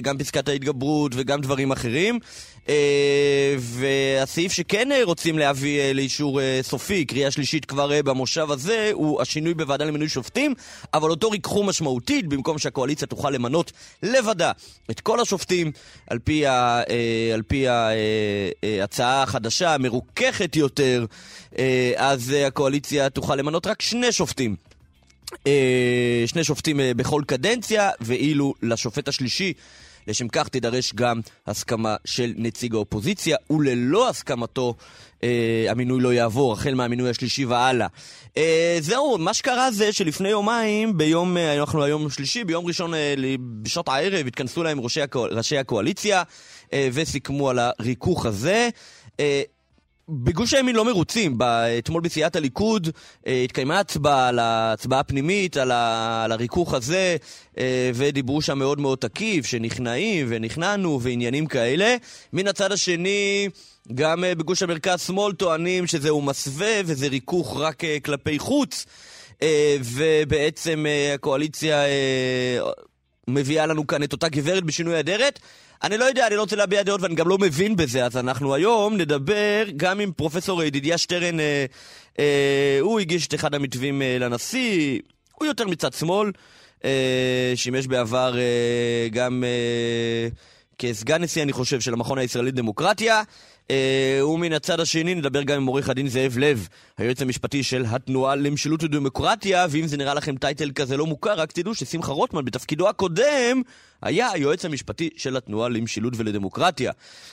C: גם פסקת ההתגברות וגם דברים אחרים. והסעיף שכן רוצים להביא לאישור סופי, קריאה שלישית כבר במושב הזה, הוא השינוי בוועדה למינוי שופטים, אבל אותו ריככו משמעותית, במקום שהקואליציה תוכל למנות לבדה את כל השופטים, על פי, ה, על פי ההצעה החדשה, המרוככת יותר, אז הקואליציה תוכל למנות רק שני שופטים. שני שופטים בכל קדנציה, ואילו לשופט השלישי לשם כך תידרש גם הסכמה של נציג האופוזיציה, וללא הסכמתו אה, המינוי לא יעבור, החל מהמינוי השלישי והלאה. אה, זהו, מה שקרה זה שלפני יומיים, ביום, אה, אנחנו היום שלישי, ביום ראשון אה, בשעות הערב התכנסו להם ראשי, הקואל, ראשי הקואליציה אה, וסיכמו על הריכוך הזה. אה, בגוש הימין לא מרוצים. אתמול בסיעת הליכוד אה, התקיימה הצבעה על ההצבעה הפנימית, על, ה, על הריכוך הזה, אה, ודיברו שם מאוד מאוד תקיף, שנכנעים ונכנענו ועניינים כאלה. מן הצד השני, גם אה, בגוש המרכז-שמאל טוענים שזהו מסווה וזה ריכוך רק כלפי חוץ, ובעצם הקואליציה אה, מביאה לנו כאן את אותה גברת בשינוי אדרת. אני לא יודע, אני לא רוצה להביע דעות ואני גם לא מבין בזה, אז אנחנו היום נדבר גם עם פרופסור ידידיה שטרן, אה, אה, הוא הגיש את אחד המתווים אה, לנשיא, הוא יותר מצד שמאל, אה, שימש בעבר אה, גם אה, כסגן נשיא, אני חושב, של המכון הישראלי לדמוקרטיה. Uh, ומן הצד השני נדבר גם עם עורך הדין זאב לב, היועץ המשפטי של התנועה למשילות ודמוקרטיה, ואם זה נראה לכם טייטל כזה לא מוכר, רק תדעו ששמחה רוטמן בתפקידו הקודם היה היועץ המשפטי של התנועה למשילות ולדמוקרטיה.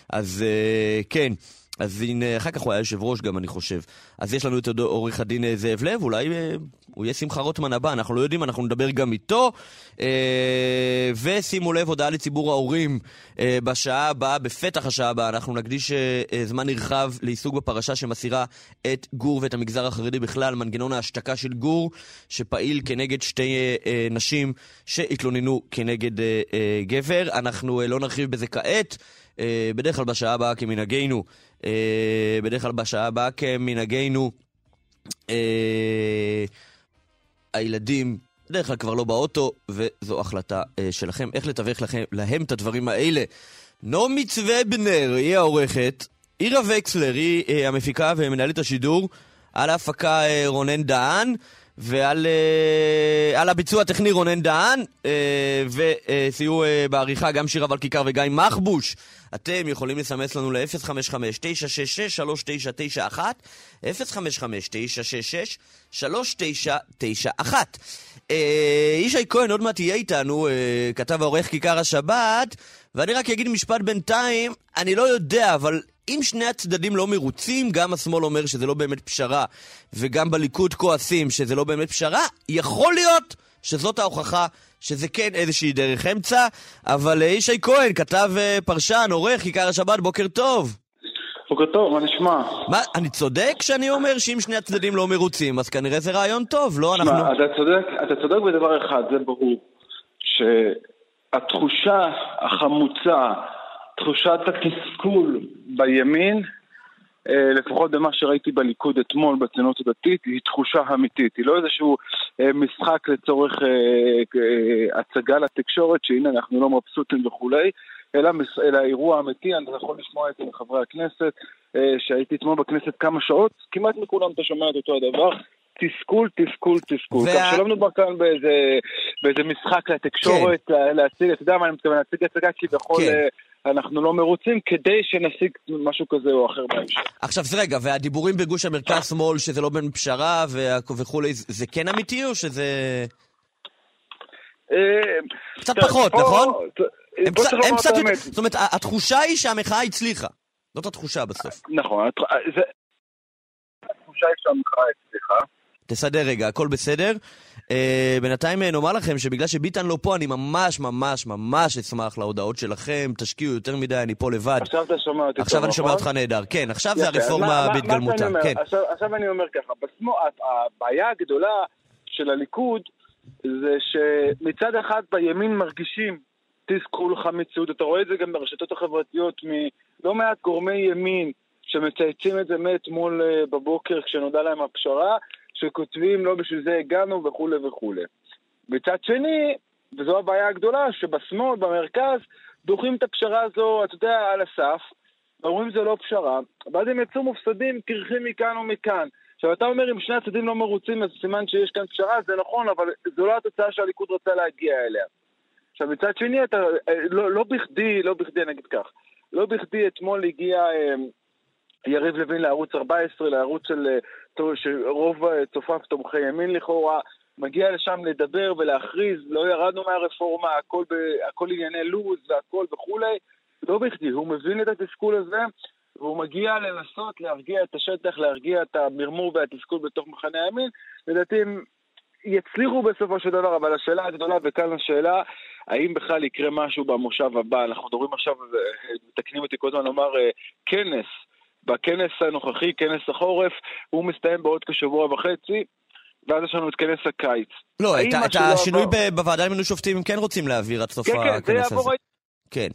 C: אז uh, כן. אז הנה, אחר כך הוא היה יושב ראש גם, אני חושב. אז יש לנו את עורך הדין אה, זאב לב, אולי אה, הוא יהיה שמחה רוטמן הבא, אנחנו לא יודעים, אנחנו נדבר גם איתו. אה, ושימו לב, הודעה לציבור ההורים, אה, בשעה הבאה, בפתח השעה הבאה, אנחנו נקדיש אה, אה, זמן נרחב לעיסוק בפרשה שמסירה את גור ואת המגזר החרדי בכלל, מנגנון ההשתקה של גור, שפעיל כנגד שתי אה, אה, נשים שהתלוננו כנגד אה, אה, גבר. אנחנו אה, לא נרחיב בזה כעת. אה, בדרך כלל בשעה הבאה כמנהגנו, בדרך כלל בשעה הבאה כמנהגנו, אה, הילדים בדרך כלל כבר לא באוטו, וזו החלטה שלכם איך לתווך לכם, להם את הדברים האלה. נעמי צוובנר היא העורכת, עירה וקסלר היא המפיקה ומנהלת השידור, על ההפקה רונן דהן. ועל uh, על הביצוע הטכני רונן דהן, uh, וסייעו uh, בעריכה גם שירה ולכיכר וגיא מחבוש. אתם יכולים לסמס לנו ל-055-966-3991, 055-966-3991. ישי כהן עוד מעט יהיה איתנו, uh, כתב העורך כיכר השבת, ואני רק אגיד משפט בינתיים, אני לא יודע, אבל אם שני הצדדים לא מרוצים, גם השמאל אומר שזה לא באמת פשרה, וגם בליכוד כועסים שזה לא באמת פשרה, יכול להיות שזאת ההוכחה שזה כן איזושהי דרך אמצע, אבל אה, ישי כהן, כתב אה, פרשן, עורך, כיכר השבת, בוקר טוב.
O: בוקר טוב, מה נשמע?
C: מה, אני צודק שאני אומר שאם שני הצדדים לא מרוצים, אז כנראה זה רעיון טוב, לא?
O: אנחנו... אתה צודק, אתה צודק בדבר אחד, זה ברור. שהתחושה החמוצה תחושת התסכול בימין, אה, לפחות במה שראיתי בליכוד אתמול בציונות הדתית, היא תחושה אמיתית. היא לא איזשהו אה, משחק לצורך אה, הצגה לתקשורת, שהנה אנחנו לא מבסוטים וכולי, אלא, אלא אירוע אמיתי, אני יכול לשמוע את זה מחברי הכנסת, שהייתי אתמול בכנסת כמה שעות, כמעט מכולם אתה שומע את אותו הדבר, תסכול, תסכול, תסכול. וה... כך שלא מדובר כאן באיזה, באיזה משחק לתקשורת, כן. להציג, אתה יודע מה אני מתכוון, להציג הצגה כביכול... כן. אנחנו לא מרוצים כדי שנשיג משהו כזה או אחר בהמשך.
C: עכשיו, זה רגע, והדיבורים בגוש המרכז-שמאל שזה לא בין פשרה וכולי, זה כן אמיתי או שזה...
O: אה,
C: קצת פחות, נכון? הם קצת יותר... זאת אומרת, התחושה היא שהמחאה הצליחה. זאת התחושה בסוף.
O: נכון, התחושה היא שהמחאה הצליחה.
C: תסדר רגע, הכל בסדר. Uh, בינתיים אה, נאמר לכם שבגלל שביטן לא פה, אני ממש ממש ממש אשמח להודעות שלכם. תשקיעו יותר מדי, אני פה לבד.
O: עכשיו אתה שומע אותי
C: עכשיו אני שומע
O: נכון?
C: אותך נהדר. כן, עכשיו זה הרפורמה בהתגלמותה. כן.
O: עכשיו, עכשיו אני אומר ככה, הבעיה הגדולה של הליכוד זה שמצד אחד בימין מרגישים תסכול חמיצות, אתה רואה את זה גם ברשתות החברתיות מלא מעט גורמי ימין שמצייצים את זה מאתמול אה, בבוקר כשנודע להם הפשרה, שכותבים לא בשביל זה הגענו וכולי וכולי. מצד שני, וזו הבעיה הגדולה, שבשמאל, במרכז, דוחים את הפשרה הזו, אתה יודע, על הסף, ואומרים זה לא פשרה, ואז הם יצאו מופסדים קרחים מכאן ומכאן. עכשיו, אתה אומר, אם שני הצדדים לא מרוצים, אז סימן שיש כאן פשרה, זה נכון, אבל זו לא התוצאה שהליכוד רוצה להגיע אליה. עכשיו, מצד שני, אתה, לא, לא בכדי, לא בכדי, אני אגיד כך, לא בכדי אתמול הגיע אה, יריב לוין לערוץ 14, לערוץ של, אה, שרוב אה, צופיו תומכי ימין לכאורה, מגיע לשם לדבר ולהכריז, לא ירדנו מהרפורמה, הכל, ב, הכל ענייני לו"ז והכל וכולי, לא בכדי, הוא מבין את התסכול הזה, והוא מגיע לנסות להרגיע את השטח, להרגיע את המרמור והתסכול בתוך מחנה הימין. לדעתי הם יצליחו בסופו של דבר, אבל השאלה הגדולה, וכאן השאלה, האם בכלל יקרה משהו במושב הבא? אנחנו מדברים עכשיו, אה, מתקנים אותי כל הזמן לומר, כנס. בכנס הנוכחי, כנס החורף, הוא מסתיים בעוד כשבוע וחצי. ואז יש לנו את כנס הקיץ.
C: לא, את, את
O: לא
C: השינוי
O: עבר-
C: בוועדה למינוי שופטים כן רוצים להעביר עד סוף
O: כן, כן,
C: הכנס
O: יעבור
C: הזה. כן.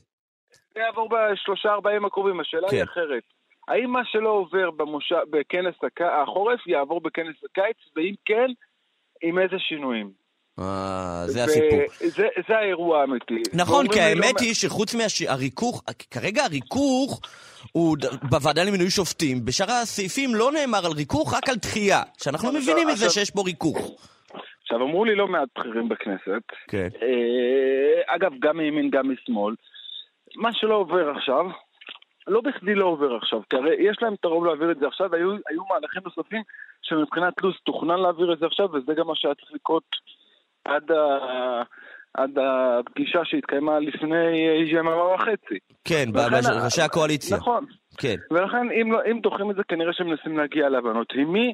O: זה יעבור בשלושה ארבעה ימים הקרובים, השאלה היא
C: כן.
O: אחרת. האם מה שלא עובר במושב, בכנס הק... החורף יעבור בכנס הקיץ, ואם כן, עם איזה שינויים?
C: אה, זה הסיפור.
O: זה, זה האירוע האמיתי.
C: נכון, כי האמת
O: לא
C: היא שחוץ מהריכוך, כרגע הריכוך הוא בוועדה למינוי שופטים, בשאר הסעיפים לא נאמר על ריכוך, רק על דחייה. שאנחנו
O: עכשיו-
C: מבינים מזה
O: עכשיו-
C: שיש בו ריכוך.
O: עכשיו, אמרו לי לא מעט בכירים בכנסת,
C: כן.
O: אה, אגב, גם מימין, גם משמאל, מה שלא עובר עכשיו, לא בכדי לא עובר עכשיו, כי הרי יש להם את הרוב להעביר את זה עכשיו, והיו היו מהלכים נוספים שמבחינת לו"ז תוכנן להעביר את זה עכשיו, וזה גם מה שהיה צריך לקרות עד, ה... עד הפגישה שהתקיימה לפני יממה וחצי.
C: כן, ראשי הקואליציה.
O: נכון.
C: כן.
O: ולכן, אם, לא, אם דוחים את זה, כנראה שהם מנסים להגיע להבנות. עם מי?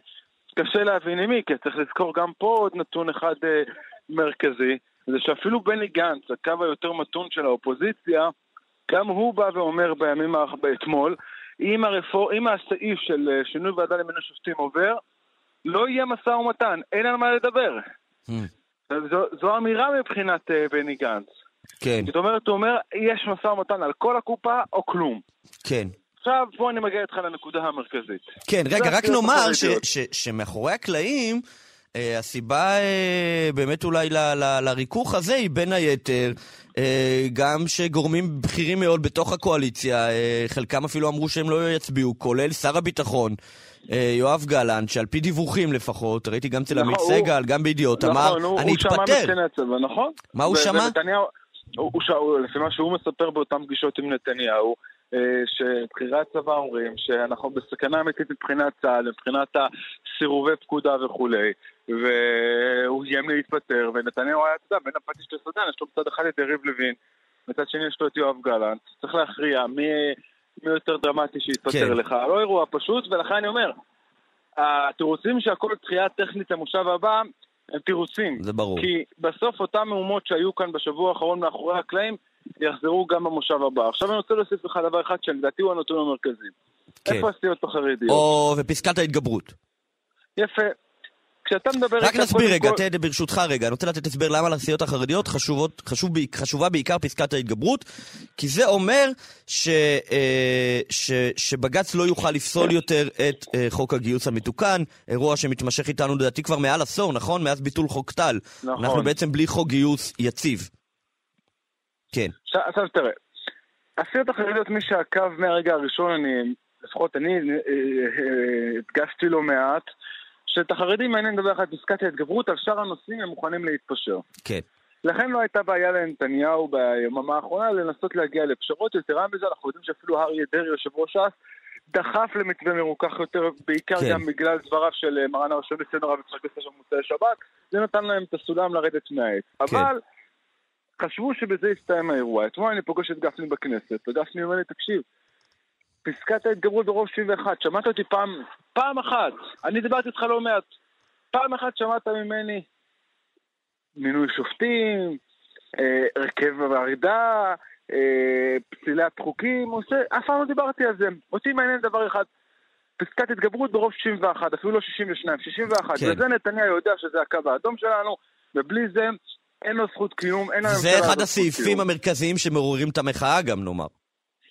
O: קשה להבין עם מי, כי צריך לזכור גם פה עוד נתון אחד אה, מרכזי, זה שאפילו בני גנץ, הקו היותר מתון של האופוזיציה, גם הוא בא ואומר בימים. אתמול, אם, הרפור... אם הסעיף של אה, שינוי ועדה למינוי שופטים עובר, לא יהיה משא ומתן, אין על מה לדבר. זו, זו אמירה מבחינת אה, בני גנץ.
C: כן,
O: זאת אומרת, הוא אומר, יש משא ומתן על כל הקופה או כלום.
C: כן.
O: עכשיו, בוא אני מגיע איתך לנקודה המרכזית.
C: כן, רגע, רק נאמר ש-
O: החרדיות.
C: ש- שמאחורי הקלעים, אה, הסיבה אה, באמת אולי ל- ל- לריכוך הזה היא בין היתר אה, גם שגורמים בכירים מאוד בתוך הקואליציה, אה, חלקם אפילו אמרו שהם לא יצביעו, כולל שר הביטחון. אה, יואב גלנט, שעל פי דיווחים לפחות, ראיתי גם אצל עמית
O: נכון, הוא-
C: סגל, גם בידיעות, אמר,
O: נכון, הוא-
C: אני
O: הוא שמע
C: אתפטר.
O: מתקני הצבא, נכון?
C: מה הוא שמע?
O: הוא, הוא, הוא- לפי מה שהוא מספר באותן פגישות עם נתניהו, אה, שבכירי הצבא אומרים שאנחנו בסכנה אמיתית מבחינת צה"ל, מבחינת הסירובי פקודה וכולי, והוא איים להתפטר, ונתניהו היה, אתה יודע, בין הפטיש לסודן, יש לו מצד אחד את יריב לוין, מצד שני יש לו את יואב גלנט, צריך להכריע מי, מי יותר דרמטי שיתפטר
C: כן.
O: לך, לא אירוע פשוט, ולכן אני אומר, התירוצים שהכל דחייה טכנית למושב הבא, הם תירוצים.
C: זה ברור.
O: כי בסוף אותן מהומות שהיו כאן בשבוע האחרון מאחורי הקלעים, יחזרו גם במושב הבא. עכשיו אני רוצה להוסיף לך דבר אחד שלדעתי הוא הנתון המרכזי.
C: כן.
O: איפה הסיעות החרדיות?
C: או, ופסקת ההתגברות.
O: יפה. כשאתה מדבר...
C: רק נסביר רגע,
O: כל-
C: תן ברשותך רגע, אני רוצה לתת הסבר למה לסיעות החרדיות חשובות, חשוב, חשובה בעיקר פסקת ההתגברות, כי זה אומר ש, אה, ש, שבג"ץ לא יוכל לפסול יותר את אה, חוק הגיוס המתוקן, אירוע שמתמשך איתנו לדעתי כבר מעל עשור, נכון? מאז ביטול חוק טל.
O: נכון.
C: אנחנו בעצם בלי חוק גיוס יציב. כן.
O: עכשיו, תראה, הסיעות החרדיות, מי שעקב מהרגע הראשון, אני, לפחות אני אה, הדגשתי לא מעט, שאת החרדים מעניין דבר אחד, פסקת ההתגברות, על שאר הנושאים הם מוכנים להתפשר.
C: כן.
O: לכן לא הייתה בעיה לנתניהו ביממה האחרונה לנסות להגיע לפשרות. יתרה מזה, אנחנו יודעים שאפילו אריה דרעי, יושב ראש ש"ס, דחף למתווה מרוכך יותר, בעיקר
C: כן.
O: גם בגלל דבריו של אה, מרן הראשון לציון הרב יצחק יוסף במוצאי שבת, זה נתן להם את הסולם לרדת מהעץ.
C: כן.
O: אבל חשבו שבזה יסתיים האירוע. אתמול אני פוגש את גפני בכנסת, וגפני אומר לי, תקשיב, פסקת ההתגברות ברוב 71, שמעת אותי פעם, פעם אחת, אני דיברתי איתך לא מעט, פעם אחת שמעת ממני מינוי שופטים, אה, הרכב הוועדה, אה, פסילת חוקים, עושה, אף פעם לא דיברתי על זה. אותי מעניין דבר אחד, פסקת התגברות ברוב 61, אפילו לא 62, 61.
C: כן.
O: וזה נתניהו יודע שזה הקו האדום שלנו, ובלי זה אין לו זכות קיום, אין לממשלה
C: זה
O: הזאת
C: אחד
O: זכות
C: הסעיפים
O: קיום.
C: המרכזיים שמעוררים את המחאה גם, נאמר.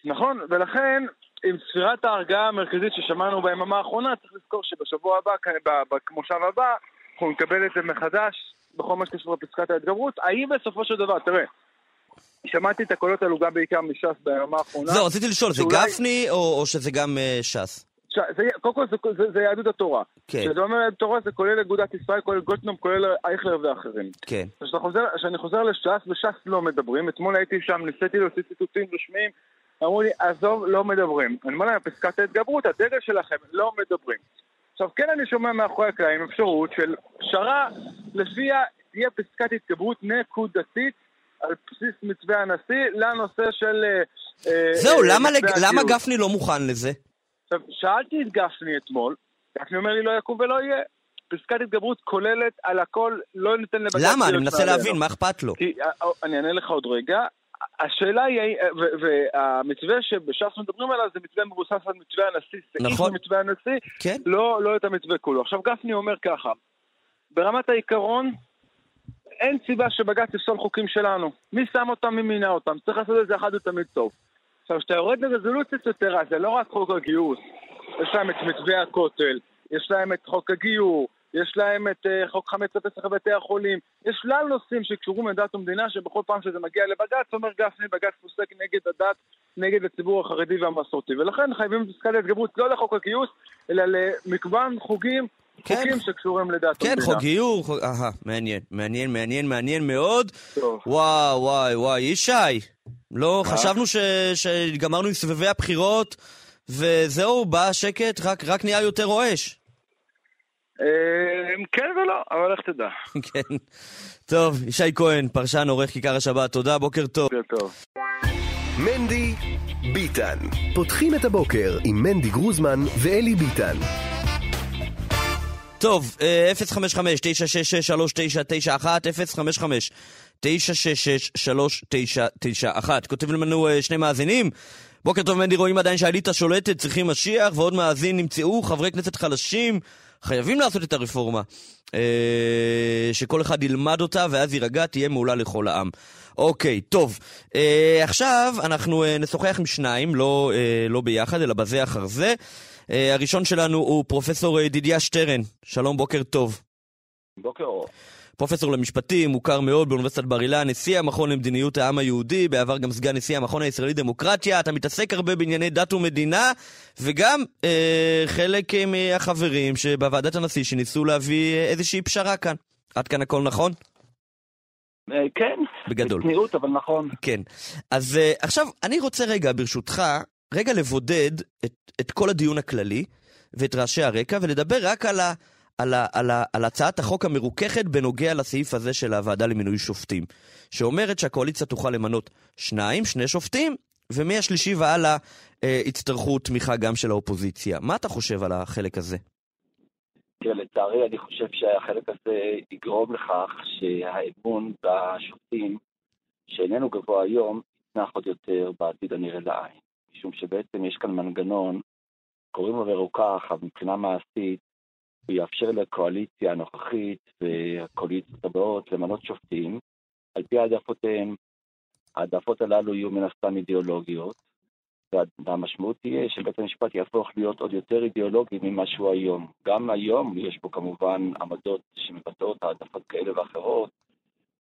O: נכון, ולכן עם ספירת ההרגעה המרכזית ששמענו ביממה האחרונה, צריך לזכור שבשבוע הבא, במושב הבא, אנחנו נקבל את זה מחדש בכל מה שקשור לפסקת ההתגברות. האם בסופו של דבר, תראה, שמעתי את הקולות האלו גם בעיקר מש"ס ביממה האחרונה.
C: זהו, רציתי לשאול, זה
O: שאולי-
C: גפני או או שזה גם אה, ש"ס?
O: ש... זה, קודם כל זה, זה, זה יהדות התורה.
C: כן.
O: כשאתה אומר יהדות התורה זה כולל אגודת ישראל, כולל גולדנום, כולל אייכלר ואחרים.
C: כן.
O: כשאני חוזר לש"ס, וש"ס לא מדברים, אתמול הייתי שם, ניסיתי להוציא ציטוטים רשמיים, אמרו לי, עזוב, לא מדברים. אני אומר להם, פסקת ההתגברות, הדגל שלכם, לא מדברים. עכשיו, כן אני שומע מאחורי הקלעים אפשרות של פשרה לפיה תהיה פסקת התגברות נקודתית על בסיס מתווה הנשיא לנושא של... אה,
C: זהו,
O: אה,
C: למה, לג... למה. גפני לא מוכן לזה?
O: עכשיו, שאלתי את גפני אתמול, גפני אומר לי לא יקום ולא יהיה. פסקת התגברות כוללת על הכל, לא ניתן לבג"ץ...
C: למה? אני מנסה. להבין, מה אכפת לו?
O: כי, אה, אני אענה לך עוד רגע. השאלה היא, אה, והמתווה שבש"ס מדברים עליו זה מתווה מבוסס על מתווה הנשיא, סעיף
C: נכון.
O: במתווה הנשיא,
C: כן.
O: לא, לא את המתווה כולו. עכשיו גפני אומר ככה, ברמת העיקרון, אין סיבה שבג"ץ יפסול חוקים שלנו. מי שם אותם, מי מינה אותם? צריך לעשות את זה אחת ותמיד טוב. עכשיו, כשאתה יורד לרזולוציות יותר, אז זה לא רק חוק הגיוס. יש להם את מתווה הכותל, יש להם את חוק הגיור, יש להם את uh, חוק חמץ בפסח בבתי החולים. יש שלל נושאים שקשורים לדת ומדינה, שבכל פעם שזה מגיע לבג"ץ, אומר גפני, בג"ץ פוסק נגד הדת, נגד הציבור החרדי והמסורתי. ולכן חייבים פסקת ההתגברות לא לחוק הגיוס, אלא למגוון חוגים, חוקים שקשורים לדת
C: כן,
O: ומדינה.
C: חוק גיור, חוק... אהה, מעניין, מעניין, מעניין, מעניין מאוד. וואו, וואי, וואי, ישי, לא,
O: מה?
C: חשבנו ש... שגמרנו עם סבבי הבחירות, וזהו, בא השקט, רק, רק נהיה יותר רועש.
O: אה, כן ולא, אבל איך תדע.
C: כן. טוב, ישי כהן, פרשן, עורך כיכר השבת, תודה, בוקר טוב.
O: בוקר טוב.
B: מנדי ביטן. פותחים את הבוקר עם מנדי גרוזמן ואלי ביטן.
C: טוב, אה, 055-966-3991, 055-966-3991. כותבים לנו אה, שני מאזינים. בוקר טוב, מנדי, רואים עדיין שהאליטה שולטת, צריכים משיח, ועוד מאזין נמצאו חברי כנסת חלשים. חייבים לעשות את הרפורמה. אה, שכל אחד ילמד אותה, ואז יירגע, תהיה מעולה לכל העם. אוקיי, טוב. אה, עכשיו אנחנו אה, נשוחח עם שניים, לא, אה, לא ביחד, אלא בזה אחר זה. אה, הראשון שלנו הוא פרופסור אה, ידידיה שטרן. שלום, בוקר טוב.
P: בוקר אור.
C: פרופסור למשפטים, מוכר מאוד באוניברסיטת בר אילן, נשיא המכון למדיניות העם היהודי, בעבר גם סגן נשיא המכון הישראלי דמוקרטיה. אתה מתעסק הרבה בענייני דת ומדינה, וגם אה, חלק אה, מהחברים שבוועדת הנשיא שניסו להביא אה, איזושהי פשרה כאן. עד כאן הכל נכון?
P: אה, כן,
C: בגדול.
P: בצניעות, אבל נכון.
C: כן. אז uh, עכשיו, אני רוצה רגע, ברשותך, רגע לבודד את, את כל הדיון הכללי ואת רעשי הרקע, ולדבר רק על, ה, על, ה, על, ה, על הצעת החוק המרוככת בנוגע לסעיף הזה של הוועדה למינוי שופטים, שאומרת שהקואליציה תוכל למנות שניים, שני שופטים, ומהשלישי והלאה uh, יצטרכו תמיכה גם של האופוזיציה. מה אתה חושב על החלק הזה?
P: תראה, לצערי אני חושב שהחלק הזה יגרום לכך שהאמון בשופטים, שאיננו גבוה היום, יצנח עוד יותר בעתיד הנראה לעין. משום שבעצם יש כאן מנגנון, קוראים לו מרוכך, אבל מבחינה מעשית, הוא יאפשר לקואליציה הנוכחית והקואליציות הבאות למנות שופטים על פי העדפותיהם. העדפות הללו יהיו מן הסתם אידיאולוגיות, וה- והמשמעות תהיה שבית המשפט יהפוך להיות עוד יותר אידיאולוגי ממה שהוא היום. גם היום יש בו כמובן עמדות שמבטאות העדפות כאלה ואחרות,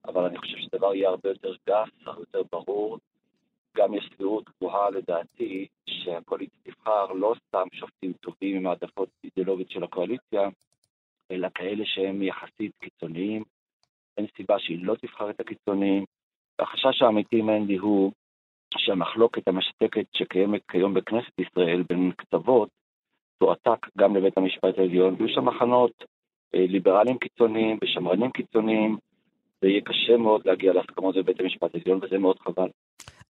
P: אבל אני חושב שהדבר יהיה הרבה יותר גס, הרבה יותר ברור. גם יש סבירות גבוהה לדעתי שהקואליציה תבחר לא סתם שופטים טובים עם העדפות אידיאולוגיות של הקואליציה, אלא כאלה שהם יחסית קיצוניים. אין סיבה שהיא לא תבחר את הקיצוניים. והחשש האמיתי, מנדי, הוא שהמחלוקת המשתקת שקיימת כיום בכנסת ישראל בין קצוות תועתק גם לבית המשפט העליון, ויהיו שם מחנות אה, ליברליים קיצוניים ושמרנים קיצוניים, ויהיה קשה מאוד להגיע להסכמות בבית המשפט העליון, וזה מאוד חבל.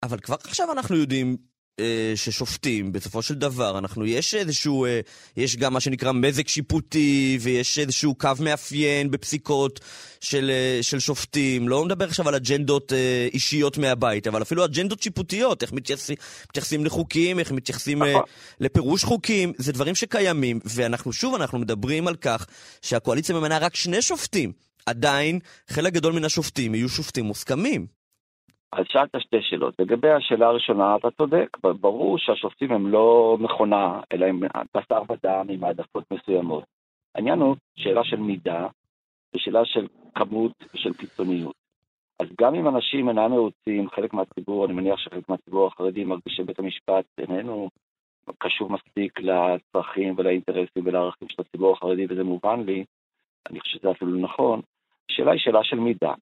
C: אבל כבר עכשיו אנחנו יודעים אה, ששופטים, בסופו של דבר, אנחנו, יש איזשהו, אה, יש גם מה שנקרא מזג שיפוטי, ויש איזשהו קו מאפיין בפסיקות של, אה, של שופטים. לא מדבר עכשיו על אג'נדות אה, אישיות מהבית, אבל אפילו אג'נדות שיפוטיות, איך מתייחסים, מתייחסים לחוקים, איך מתייחסים אה, לפירוש חוקים, זה דברים שקיימים, ואנחנו שוב, אנחנו מדברים על כך שהקואליציה ממנה רק שני שופטים. עדיין, חלק גדול מן השופטים יהיו שופטים מוסכמים.
P: אז שאלת שתי שאלות. לגבי השאלה הראשונה, אתה צודק. ברור שהשופטים הם לא מכונה, אלא הם בשר ודם עם העדפות מסוימות. העניין הוא שאלה של מידה ושאלה של כמות ושל קיצוניות. אז גם אם אנשים אינם מרוצים, חלק מהציבור, אני מניח שחלק מהציבור החרדי מרגיש שבית המשפט איננו קשוב מספיק לצרכים ולאינטרסים ולערכים של הציבור החרדי, וזה מובן לי, אני חושב שזה אפילו נכון. השאלה היא שאלה של מידה.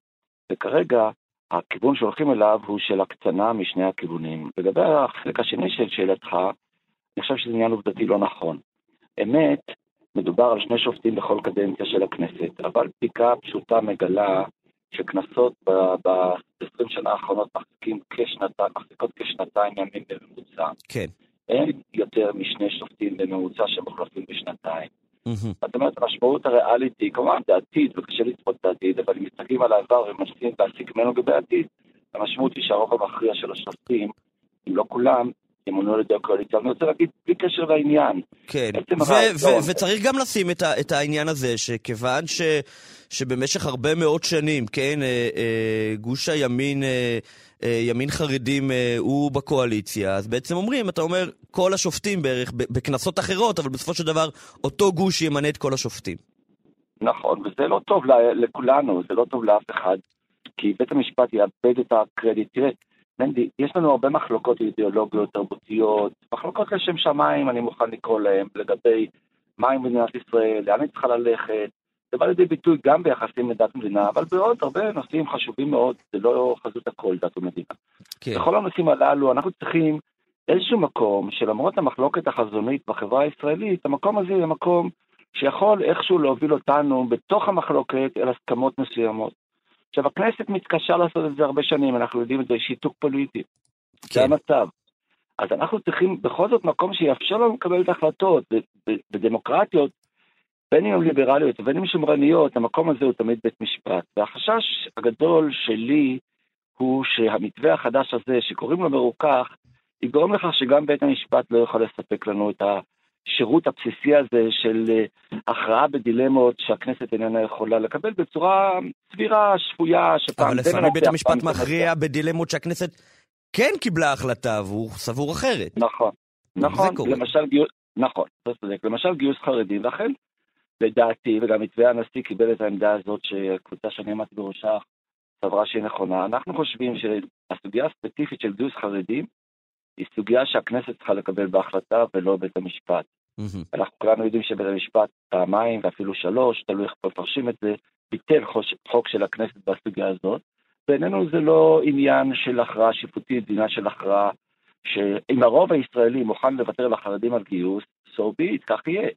P: וכרגע, הכיוון שהולכים אליו הוא של הקצנה משני הכיוונים. לגבי החלק השני של שאלתך, אני חושב שזה עניין עובדתי לא נכון. אמת מדובר על שני שופטים בכל קדנציה של הכנסת, אבל בדיקה פשוטה מגלה שכנסות ב-20 שנה האחרונות מחזיקים כשנתיים, מחזיקות כשנתיים ימים בממוצע.
C: כן.
P: אין יותר משני שופטים בממוצע שמוחלפים בשנתיים. זאת אומרת, המשמעות הריאלית היא כמובן בעתיד, וקשה לצפות בעתיד, אבל אם מסתכלים על העבר ומנסים להסיק ממנו לגבי העתיד, המשמעות היא שהרוב המכריע של השופטים, אם לא כולם, ידי הקואליציה. אני רוצה להגיד, בלי קשר לעניין.
C: כן, וצריך גם לשים את, ה- את העניין הזה, שכיוון ש- שבמשך הרבה מאוד שנים, כן, אה, אה, גוש הימין, אה, אה, ימין חרדים אה, הוא בקואליציה, אז בעצם אומרים, אתה אומר, כל השופטים בערך, בכנסות אחרות, אבל בסופו של דבר, אותו גוש ימנה את כל השופטים.
P: נכון, וזה לא טוב לכולנו, זה לא טוב לאף אחד, כי בית המשפט יאבד את הקרדיט. תראה, מנדי, יש לנו הרבה מחלוקות אידיאולוגיות, תרבותיות, מחלוקות לשם שמיים, אני מוכן לקרוא להן, לגבי מהי מדינת ישראל, לאן היא צריכה ללכת. זה בא לידי ביטוי גם ביחסים לדת ומדינה, אבל בעוד הרבה נושאים חשובים מאוד, זה לא חזות הכל, דת ומדינה.
C: כן.
P: בכל הנושאים הללו אנחנו צריכים איזשהו מקום שלמרות המחלוקת החזונית בחברה הישראלית, המקום הזה יהיה מקום שיכול איכשהו להוביל אותנו בתוך המחלוקת אל הסכמות מסוימות. עכשיו, הכנסת מתקשה לעשות את זה הרבה שנים, אנחנו יודעים את זה, שיתוק פוליטי. זה המצב. אז אנחנו צריכים בכל זאת מקום שיאפשר לנו לקבל את ההחלטות. בדמוקרטיות, בין אם הן ליברליות ובין אם שמרניות, המקום הזה הוא תמיד בית משפט. והחשש הגדול שלי הוא שהמתווה החדש הזה, שקוראים לו מרוכך, יגרום לכך שגם בית המשפט לא יוכל לספק לנו את השירות הבסיסי הזה של אה, הכרעה בדילמות שהכנסת איננה יכולה לקבל בצורה סבירה, שפויה, שפעם
C: אבל
P: זה
C: לפעמים בית המשפט
P: זה
C: מכריע בדילמות שהכנסת כן קיבלה החלטה, והוא סבור אחרת.
P: נכון, נכון. למשל גיוס, נכון, אתה צודק, למשל גיוס חרדים, ואכן, לדעתי, וגם מתווה הנשיא קיבל את העמדה הזאת שהקבוצה שאני עמדתי בראשה סברה שהיא נכונה, אנחנו חושבים שהסוגיה הספציפית של גיוס חרדים היא סוגיה שהכנסת צריכה לקבל בהחלטה ולא בית המשפט. אנחנו כולנו יודעים שבית המשפט פעמיים ואפילו שלוש, תלוי איך מפרשים את זה, ביטל חוק של הכנסת בסוגיה הזאת. בעינינו זה לא עניין של הכרעה שיפוטית, עניין של הכרעה שאם הרוב הישראלי מוכן לוותר לחרדים על גיוס, so be it, כך יהיה.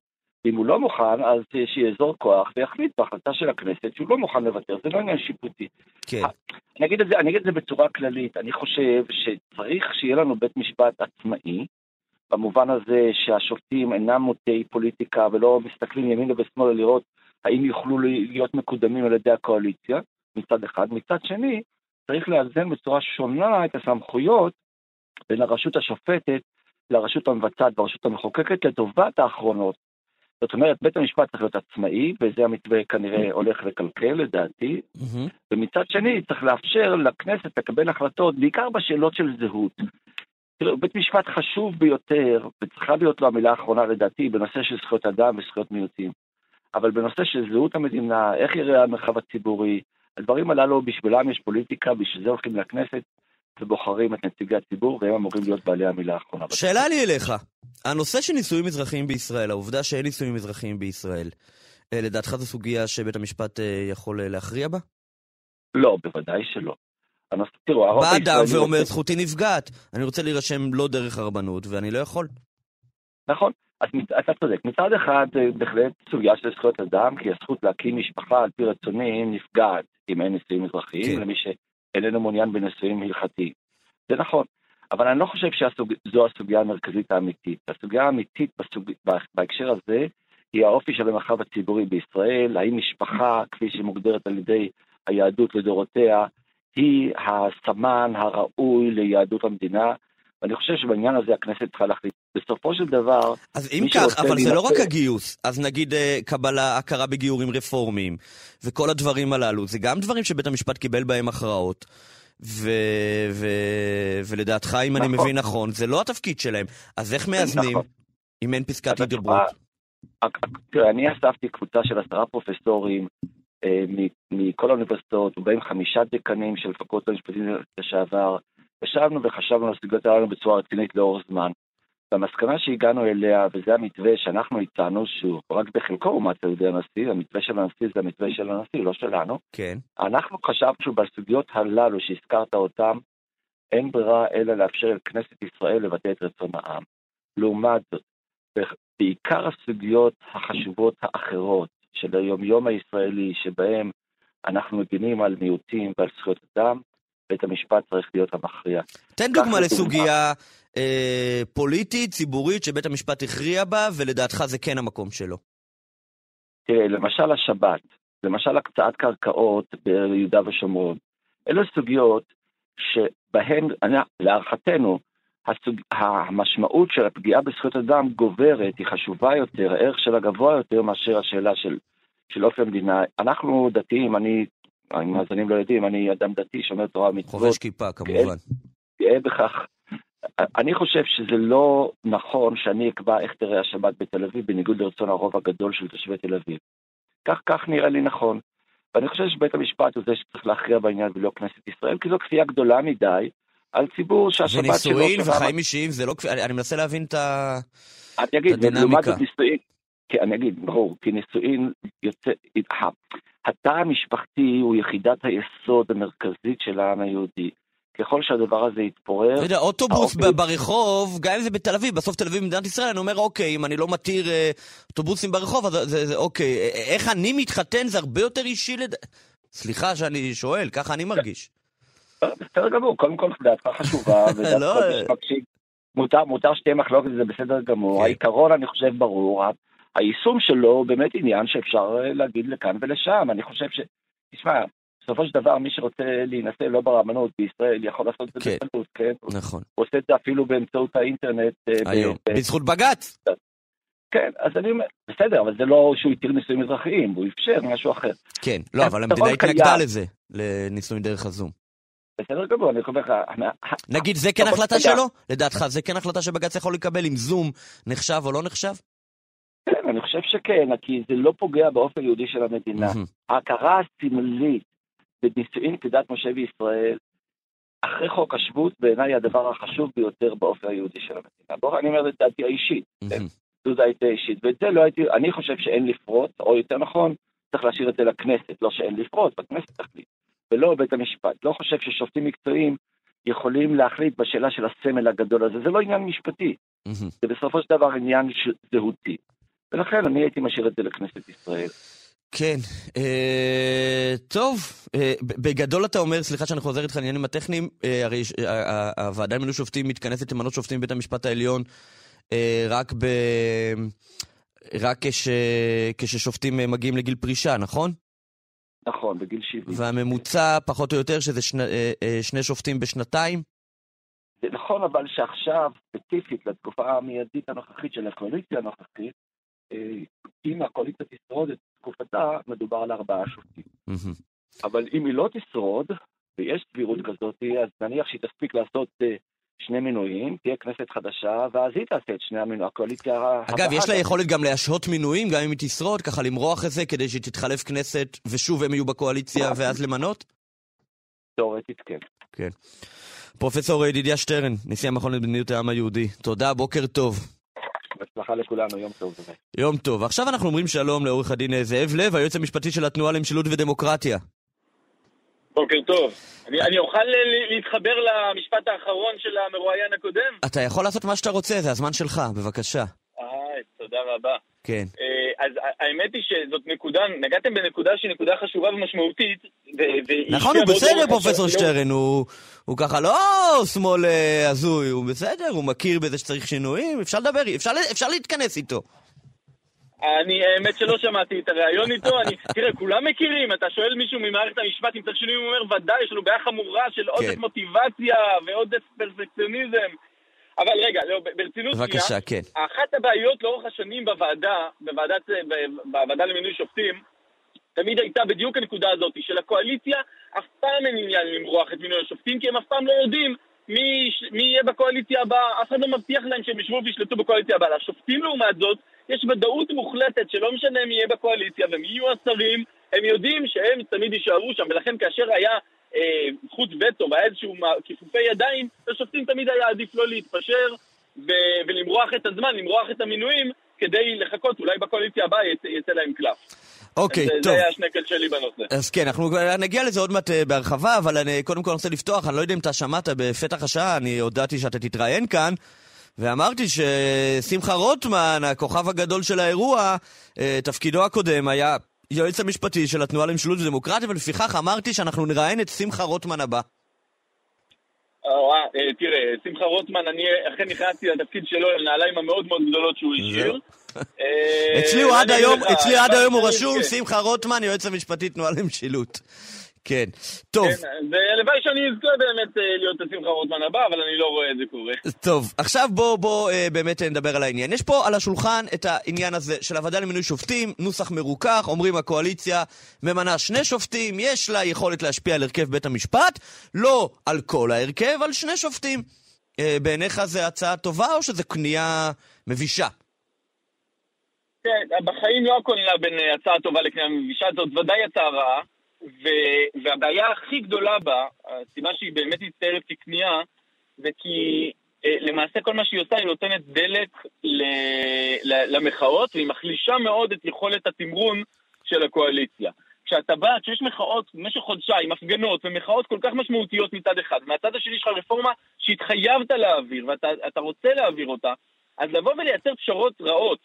P: אם הוא לא מוכן, אז שיאזור כוח ויחליט בהחלטה של הכנסת שהוא לא מוכן לוותר, זה לא עניין שיפוטי.
C: כן.
P: אני אגיד את זה, אני אגיד את זה בצורה כללית, אני חושב שצריך שיהיה לנו בית משפט עצמאי, במובן הזה שהשופטים אינם מוטי פוליטיקה ולא מסתכלים ימינה ושמאלה לראות האם יוכלו להיות מקודמים על ידי הקואליציה, מצד אחד. מצד שני, צריך לאזן בצורה שונה את הסמכויות בין הרשות השופטת לרשות המבצעת והרשות המחוקקת לטובת האחרונות. זאת אומרת, בית המשפט צריך להיות עצמאי, וזה המתווה כנראה הולך לקלקל לדעתי, ומצד שני צריך לאפשר לכנסת לקבל החלטות, בעיקר בשאלות של זהות. תראו, בית משפט חשוב ביותר, וצריכה להיות לו המילה האחרונה לדעתי, בנושא של זכויות אדם וזכויות מיעוטים. אבל בנושא של זהות המדינה, איך יראה המרחב הציבורי, הדברים הללו, בשבילם יש פוליטיקה, בשביל זה הולכים לכנסת ובוחרים את נציגי הציבור, והם אמורים להיות בעלי המילה האחרונה.
C: שאלה לי אליך, הנושא של נישואים אזרחיים בישראל, העובדה שאין נישואים אזרחיים בישראל, אה, לדעתך זו סוגיה שבית המשפט אה, יכול אה, להכריע בה?
P: לא, בוודאי שלא. הנושא, תראו, הרוב
C: בא אדם ואומר,
P: רוצה-
C: זכותי נפגעת, אני רוצה להירשם לא דרך הרבנות, ואני לא יכול.
P: נכון, אתה צודק. מצד אחד, בהחלט סוגיה של זכויות אדם, כי הזכות להקים משפחה על פי רצוני נפגעת אם אין נישואים אזרחיים,
C: כן.
P: למי שאיננו מעוניין בנישואים הלכתיים. זה נכון, אבל אני לא חושב שזו הסוגיה המרכזית האמיתית. הסוגיה האמיתית בסוג... בהקשר הזה היא האופי של המרחב הציבורי בישראל, האם משפחה, כפי שהיא מוגדרת על ידי היהדות לדורותיה, היא הסמן הראוי ליהדות המדינה, ואני חושב שבעניין הזה הכנסת צריכה להחליט. בסופו של דבר,
C: אז אם כך, אבל זה לא רק הגיוס. אז נגיד אה, קבלה, הכרה בגיורים רפורמיים, וכל הדברים הללו, זה גם דברים שבית המשפט קיבל בהם הכרעות. ו... ו... ולדעתך, אם אני
P: נכון.
C: מבין נכון, זה לא התפקיד שלהם. אז איך מאזנים
P: נכון.
C: אם אין פסקת הידברות?
P: תראה, אני אספתי קבוצה של עשרה פרופסורים אה, מכל האוניברסיטאות, ובהם חמישה דקנים של פקולטה המשפטים לשעבר. ישבנו וחשבנו על הסוגיות הללו בצורה רצינית לאורך זמן. והמסקנה שהגענו אליה, וזה המתווה שאנחנו הצענו, שהוא רק בחלקו אומץ על ידי הנשיא, המתווה של הנשיא זה המתווה של הנשיא, לא שלנו.
C: כן.
P: אנחנו חשבנו שבסוגיות הללו שהזכרת אותן, אין ברירה אלא לאפשר לכנסת ישראל לבטא את רצון העם. לעומת זאת, בעיקר הסוגיות החשובות האחרות של היומיום הישראלי, שבהם אנחנו מבינים על מיעוטים ועל זכויות אדם, בית המשפט צריך להיות המכריע.
C: תן דוגמה לסוגיה אה, פוליטית, ציבורית, שבית המשפט הכריע בה, ולדעתך זה כן המקום שלו.
P: תראה, למשל השבת, למשל הקצאת קרקעות ביהודה ושומרון. אלה סוגיות שבהן, להערכתנו, הסוג, המשמעות של הפגיעה בזכויות אדם גוברת, היא חשובה יותר, הערך שלה גבוה יותר מאשר השאלה של, של אופי המדינה. אנחנו דתיים, אני, המאזינים לא יודעים, אני אדם דתי, שומר תורה ומצוות.
C: חובש כיפה, כמובן.
P: גאה בכך. אני חושב שזה לא נכון שאני אקבע איך תראה השבת בתל אביב, בניגוד לרצון הרוב הגדול של תושבי תל אביב. כך, כך נראה לי נכון. ואני חושב שבית המשפט הוא זה שצריך להכריע בעניין ולא כנסת ישראל, כי זו כפייה גדולה מדי על ציבור שהשבת שלו...
C: ונישואין וחיים אישיים זה לא כפייה, אני מנסה להבין את
P: אני אגיד, לעומת זאת נישואין, אני אגיד, ברור, כי נישואין יוצא... התא המשפחתי הוא יחידת היסוד המרכזית של העם היהודי. ככל שהדבר הזה יתפורר...
C: אתה יודע, אוטובוס האופי... ברחוב, גם אם זה בתל אביב, בסוף תל אביב במדינת ישראל, אני אומר, אוקיי, אם אני לא מתיר אה, אוטובוסים ברחוב, אז זה, זה אוקיי. איך אני מתחתן זה הרבה יותר אישי לד... סליחה שאני שואל, ככה אני מרגיש.
P: בסדר גמור, קודם כל דעתך חשובה, ודעתך מותר, מותר שתהיה מחלוקת, זה בסדר גמור. כן. העיקרון, אני חושב, ברור. היישום שלו הוא באמת עניין שאפשר להגיד לכאן ולשם. אני חושב ש... תשמע, בסופו של דבר, מי שרוצה להינשא לא ברבנות בישראל יכול לעשות את זה
C: כן.
P: בקלות, כן?
C: נכון.
P: הוא עושה את זה אפילו באמצעות האינטרנט. אה,
C: היום, ב- בזכות בג"ץ.
P: כן, אז אני אומר, בסדר, אבל זה לא שהוא התיר נישואים אזרחיים, הוא אפשר משהו אחר.
C: כן, לא, אבל המדינה התנגדה לזה, לנישואים דרך הזום.
P: בסדר גמור, אני אומר לך...
C: נגיד, זה כן החלטה שלו? לדעתך, זה כן החלטה שבג"ץ יכול לקבל אם זום נחשב או לא נחשב?
P: כן, אני חושב שכן, כי זה לא פוגע באופן יהודי של המדינה. ההכרה הסמלית בנישואין כדת משה וישראל, אחרי חוק השבות, בעיניי הדבר החשוב ביותר באופי היהודי של המדינה. בואו, אני אומר את דעתי האישית, זו דעתי האישית, ואת זה לא הייתי, אני חושב שאין לפרוט, או יותר נכון, צריך להשאיר את זה לכנסת, לא שאין לפרוט, בכנסת תחליט, ולא בבית המשפט. לא חושב ששופטים מקצועיים יכולים להחליט בשאלה של הסמל הגדול הזה, זה לא עניין משפטי, זה בסופו של דבר עניין זהותי. ולכן אני הייתי משאיר את זה לכנסת ישראל.
C: כן, אה, טוב, אה, בגדול אתה אומר, סליחה שאני חוזר איתך לעניינים הטכניים, אה, הרי אה, הוועדה למינוי שופטים מתכנסת למנות שופטים בבית המשפט העליון אה, רק, ב, רק כש, כששופטים אה, מגיעים לגיל פרישה, נכון?
P: נכון, בגיל 70.
C: והממוצע פחות או יותר שזה שני, אה, אה, שני שופטים בשנתיים?
P: זה נכון, אבל שעכשיו, ספציפית לתקופה המיידית הנוכחית של הקואליציה הנוכחית, אם הקואליציה תשרוד את תקופתה, מדובר על ארבעה שופטים. אבל אם היא לא תשרוד, ויש סבירות כזאת, אז נניח שהיא תספיק לעשות שני מינויים, תהיה כנסת חדשה, ואז היא תעשה את שני המינויים, הקואליציה.
C: אגב, יש לה יכולת גם להשהות מינויים, גם אם היא תשרוד, ככה למרוח את זה כדי שתתחלף כנסת, ושוב הם יהיו בקואליציה, ואז למנות?
P: תאורטית כן.
C: כן. פרופסור ידידיה שטרן, נשיא המכון למדיניות העם היהודי, תודה, בוקר טוב.
P: בהצלחה לכולנו, יום טוב.
C: יום טוב. עכשיו אנחנו אומרים שלום לעורך הדין זאב לב, היועץ המשפטי של התנועה למשילות ודמוקרטיה.
Q: בוקר טוב. אני, אני אוכל להתחבר למשפט האחרון של המרואיין הקודם?
C: אתה יכול לעשות מה שאתה רוצה, זה הזמן שלך, בבקשה.
Q: אה, תודה רבה.
C: כן.
Q: אז האמת היא שזאת נקודה, נגעתם בנקודה שהיא נקודה חשובה ומשמעותית.
C: נכון, הוא בסדר, פרופסור שטרן, הוא, ככה לא שמאל אה, הזוי, הוא בסדר, הוא מכיר בזה שצריך שינויים, אפשר לדבר, אפשר, אפשר להתכנס איתו.
Q: אני, האמת שלא שמעתי את הריאיון איתו, אני, תראה, כולם מכירים, אתה שואל מישהו ממערכת המשפט אם צריך שינויים, הוא אומר, ודאי, יש לנו בעיה חמורה של עודף כן. מוטיבציה ועודף פרפקציוניזם. אבל רגע, לא, ברצינות
C: בבקשה, כן.
Q: אחת הבעיות לאורך השנים בוועדה, בוועדת, בוועדה למינוי שופטים, תמיד הייתה בדיוק הנקודה הזאת, של הקואליציה אף פעם אין עניין למרוח את מינוי השופטים, כי הם אף פעם לא יודעים מי, מי יהיה בקואליציה הבאה, אף אחד לא מבטיח להם שהם ישבו וישלטו בקואליציה הבאה. לשופטים לעומת זאת, יש ודאות מוחלטת שלא משנה מי יהיה בקואליציה ומי יהיו השרים, הם יודעים שהם תמיד יישארו שם, ולכן כאשר היה אה, זכות וטו והיה איזשהו כיפופי ידיים, לשופטים תמיד היה עדיף לא להתפשר ו- ולמרוח את הזמן, למרוח את המינויים, כדי לחכות, אולי בקואליציה הבאה יצא, יצא להם קלף.
C: אוקיי,
Q: זה,
C: טוב.
Q: זה היה השנקל שלי בנושא.
C: אז כן, אנחנו נגיע לזה עוד מעט אה, בהרחבה, אבל אני קודם כל רוצה לפתוח, אני לא יודע אם אתה שמעת בפתח השעה, אני הודעתי שאתה תתראיין כאן, ואמרתי ששמחה רוטמן, הכוכב הגדול של האירוע, אה, תפקידו הקודם היה יועץ המשפטי של התנועה למשילות ודמוקרטיה, ולפיכך אמרתי שאנחנו נראיין את שמחה רוטמן הבא.
Q: אה, אה, תראה, שמחה רוטמן, אני אכן נכנסתי לתפקיד שלו, לנעליים המאוד מאוד גדולות שהוא השאיר. אה,
C: אצלי עד היום, הוא
Q: כן.
C: רשום, שמחה רוטמן, יועץ המשפטי תנועה למשילות. כן. טוב,
Q: כן, והלוואי שאני אזכה באמת אה, להיות השמחה רוטמן הבא, אבל אני לא רואה את זה קורה.
C: טוב, עכשיו בוא, בוא אה, באמת נדבר על העניין. יש פה על השולחן את העניין הזה של הוועדה למינוי שופטים, נוסח מרוכך, אומרים הקואליציה ממנה שני שופטים, יש לה יכולת להשפיע על הרכב בית המשפט, לא על כל ההרכב, על שני שופטים. אה, בעיניך זה הצעה טובה או שזה כניעה מבישה?
Q: כן, בחיים לא הכל נראה בין הצעה טובה לקנייה מבישה, זאת ודאי הצעה רעה, ו- והבעיה הכי גדולה בה, הסיבה שהיא באמת מצטיירת ככניעה, זה כי אה, למעשה כל מה שהיא עושה, היא נותנת דלק ל- ל- למחאות, והיא מחלישה מאוד את יכולת התמרון של הקואליציה. כשאתה בא, כשיש מחאות במשך חודשיים, הפגנות ומחאות כל כך משמעותיות מצד אחד, מהצד השני יש לך רפורמה שהתחייבת להעביר ואתה אתה רוצה להעביר אותה, אז לבוא ולייצר פשרות רעות,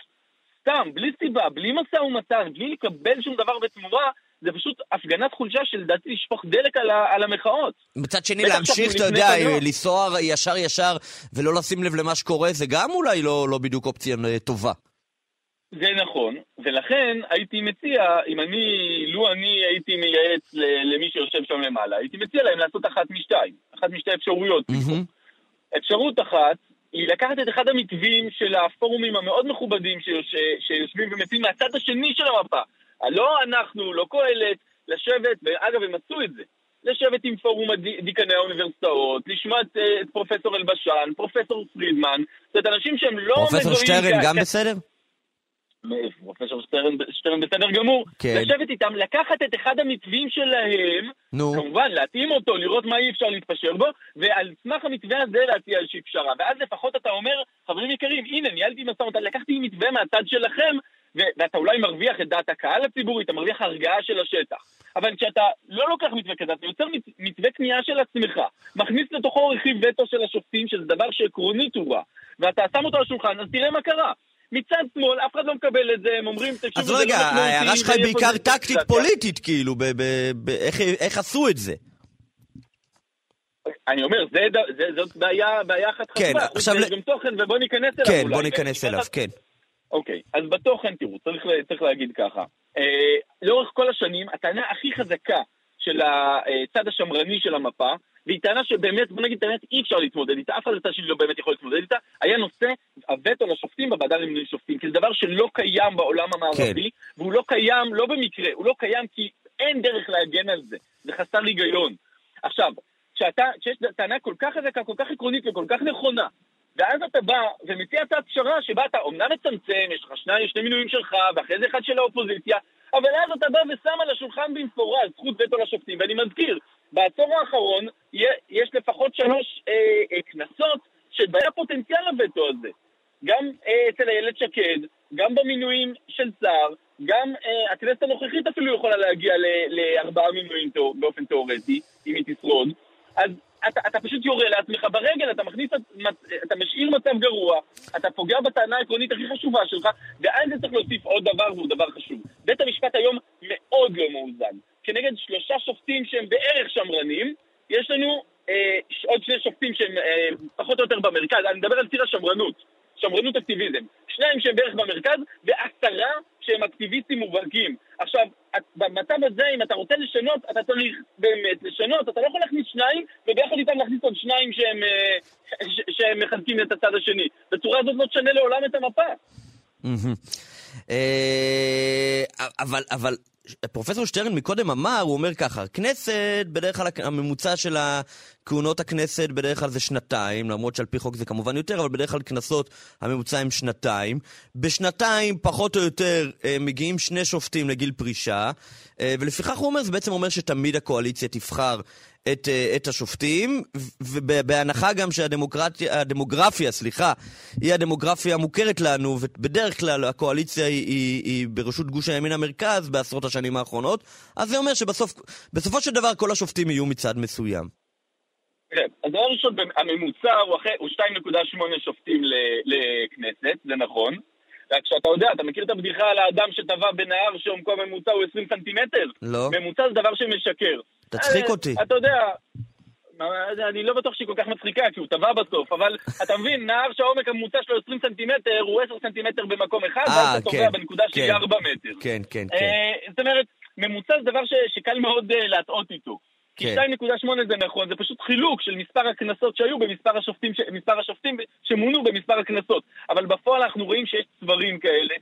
Q: סתם, בלי סיבה, בלי משא ומתן, בלי לקבל שום דבר בתמורה, זה פשוט הפגנת חולשה שלדעתי לשפוך דלק על, ה- על המחאות.
C: מצד שני, להמשיך, אתה יודע. לנסוע ישר ישר ולא לשים לב למה שקורה, זה גם אולי לא, לא בדיוק אופציה אה, טובה.
Q: זה נכון, ולכן הייתי מציע, אם אני, לו אני הייתי מייעץ למי שיושב שם למעלה, הייתי מציע להם לעשות אחת משתיים, אחת משתי אפשרויות. אפשרות אחת היא לקחת את אחד המתווים של הפורומים המאוד מכובדים שיוש... שיושבים ומציעים מהצד השני של המפה. לא אנחנו, לא קהלת, לשבת, ואגב, הם עשו את זה. לשבת עם פורום דיקני האוניברסיטאות, לשמוע את, אה, את פרופסור אלבשן, פרופסור פרידמן, זאת אומרת, אנשים שהם לא
C: פרופסור
Q: מזוהים
C: שטרן
Q: כ-
C: גם
Q: כ-
C: בסדר?
Q: פרופסור שטרן, שטרן בסדר גמור.
C: כן.
Q: לשבת איתם, לקחת את אחד המתווים שלהם,
C: נו.
Q: כמובן, להתאים אותו, לראות מה אי אפשר להתפשר בו, ועל סמך המתווה הזה להציע איזושהי פשרה. ואז לפחות אתה אומר, חברים יקרים, הנה, ניהלתי משא ומתן, לקחתי מתווה מהצד שלכם, ואתה אולי מרוויח את דעת הקהל הציבורי, אתה מרוויח הרגעה של השטח. אבל כשאתה לא לוקח מתווה כזה, אתה יוצר מת- מתווה קנייה של עצמך, מכניס לתוכו רכיב וטו של השופטים, שזה דבר שעקרונית הוא רע, ואתה שם אותו על השולחן, אז תראה מה קרה. מצד שמאל, אף אחד לא מקבל את זה, הם אומרים, תקשיבו,
C: אז
Q: לא
C: רגע,
Q: משמעותי,
C: ההערה שלך היא בעיקר
Q: פוליטיזציה."
C: טקטית פוליטית, כאילו, איך- עשו את זה.
Q: אני אומר, זה, זה, זאת בעיה, בעיה אחת
C: כן,
Q: חשובה.
C: עכשיו
Q: יש גם תוכן, ובוא ניכנס אליו
C: כן,
Q: אולי.
C: בוא ניכנס אליו, כן.
Q: אוקיי, אז בתוכן, תראו, צריך, צריך להגיד ככה. אה, לאורך כל השנים, הטענה הכי חזקה של הצד השמרני של המפה, והיא טענה שבאמת, בוא נגיד את האמת, אי אפשר להתמודד איתה, אף אחד הצד שלי לא באמת יכול להתמודד איתה, היה נושא הווטו לשופטים בוועדה למינוי שופטים, כי זה דבר שלא קיים בעולם המערבי, והוא לא קיים לא במקרה, הוא לא קיים כי אין דרך להגן על זה, זה חסר היגיון. עכשיו, כשאתה, כשיש טענה כל כך חזקה, כל כך עקרונית וכל כך נכונה, ואז אתה בא ומציע הצעת פשרה שבה אתה אומנם מצמצם, יש לך שני, שני מינויים שלך, ואחרי זה אחד של האופוזיציה, אבל אז אתה בא ושם על השולחן במפורש זכות וטו לשופטים. ואני מזכיר, בעשור האחרון יש לפחות שלוש אה, אה, כנסות שבהן הפוטנציאל לווטו הזה. גם אה, אצל איילת שקד, גם במינויים של סער, גם אה, הכנסת הנוכחית אפילו יכולה להגיע לארבעה מינויים תאו- באופן תיאורטי, אם היא תשרוד. אז אתה, אתה פשוט יורה לעצמך ברגל, אתה מכניס, אתה משאיר מצב גרוע, אתה פוגע בטענה העקרונית הכי חשובה שלך, ואז זה צריך להוסיף עוד דבר והוא דבר חשוב. בית המשפט היום מאוד לא מאוזן. כנגד שלושה שופטים שהם בערך שמרנים, יש לנו אה, עוד שני שופטים שהם אה, פחות או יותר במרכז, אני מדבר על ציר השמרנות, שמרנות אקטיביזם. שניים שהם בערך במרכז, ועשרה שהם אקטיביסטים מובהקים. עכשיו, במצב הזה, אם אתה רוצה לשנות, אתה צריך באמת לשנות, אתה לא יכול להכניס שניים, וביחד איתם להכניס עוד שניים שהם, אה, שהם מחזקים את הצד השני. בצורה הזאת לא תשנה לעולם את המפה.
C: אה, אבל, אבל פרופסור שטרן מקודם אמר, הוא אומר ככה, כנסת, בדרך כלל הממוצע של כהונות הכנסת בדרך כלל זה שנתיים, למרות שעל פי חוק זה כמובן יותר, אבל בדרך כלל כנסות הממוצע הם שנתיים. בשנתיים, פחות או יותר, אה, מגיעים שני שופטים לגיל פרישה, אה, ולפיכך הוא אומר, זה בעצם אומר שתמיד הקואליציה תבחר את, אה, את השופטים, ובהנחה גם שהדמוגרפיה, סליחה, היא הדמוגרפיה המוכרת לנו, ובדרך כלל הקואליציה היא, היא, היא בראשות גוש הימין המרכז בעשרות השנים האחרונות, אז זה אומר שבסופו של דבר כל השופטים יהיו מצד מסוים.
Q: כן, אז דבר ראשון, הממוצע הוא, אחרי, הוא 2.8 שופטים לכנסת, זה נכון. רק שאתה יודע, אתה מכיר את הבדיחה על האדם שטבע בנהר שעומקו הממוצע הוא 20 סנטימטר?
C: לא.
Q: ממוצע זה דבר שמשקר.
C: תצחיק
Q: אה,
C: אותי.
Q: אתה יודע, מה- אני לא בטוח שהיא כל כך מצחיקה, כי הוא טבע בסוף, אבל אתה מבין, נהר שהעומק הממוצע שלו 20 סנטימטר, הוא 10 סנטימטר במקום אחד,
C: אה,
Q: ואז אתה
C: כן,
Q: טובע בנקודה שהיא
C: כן.
Q: 4 מטר.
C: כן, כן, כן.
Q: אה, זאת אומרת, ממוצע זה דבר שקל מאוד אה, להטעות איתו. כי
C: כן.
Q: 2.8 זה נכון, זה פשוט חילוק של מספר הקנסות שהיו במספר השופטים, ש... מספר השופטים שמונו במספר הקנסות. אבל בפועל אנחנו רואים שיש צברים כאלה,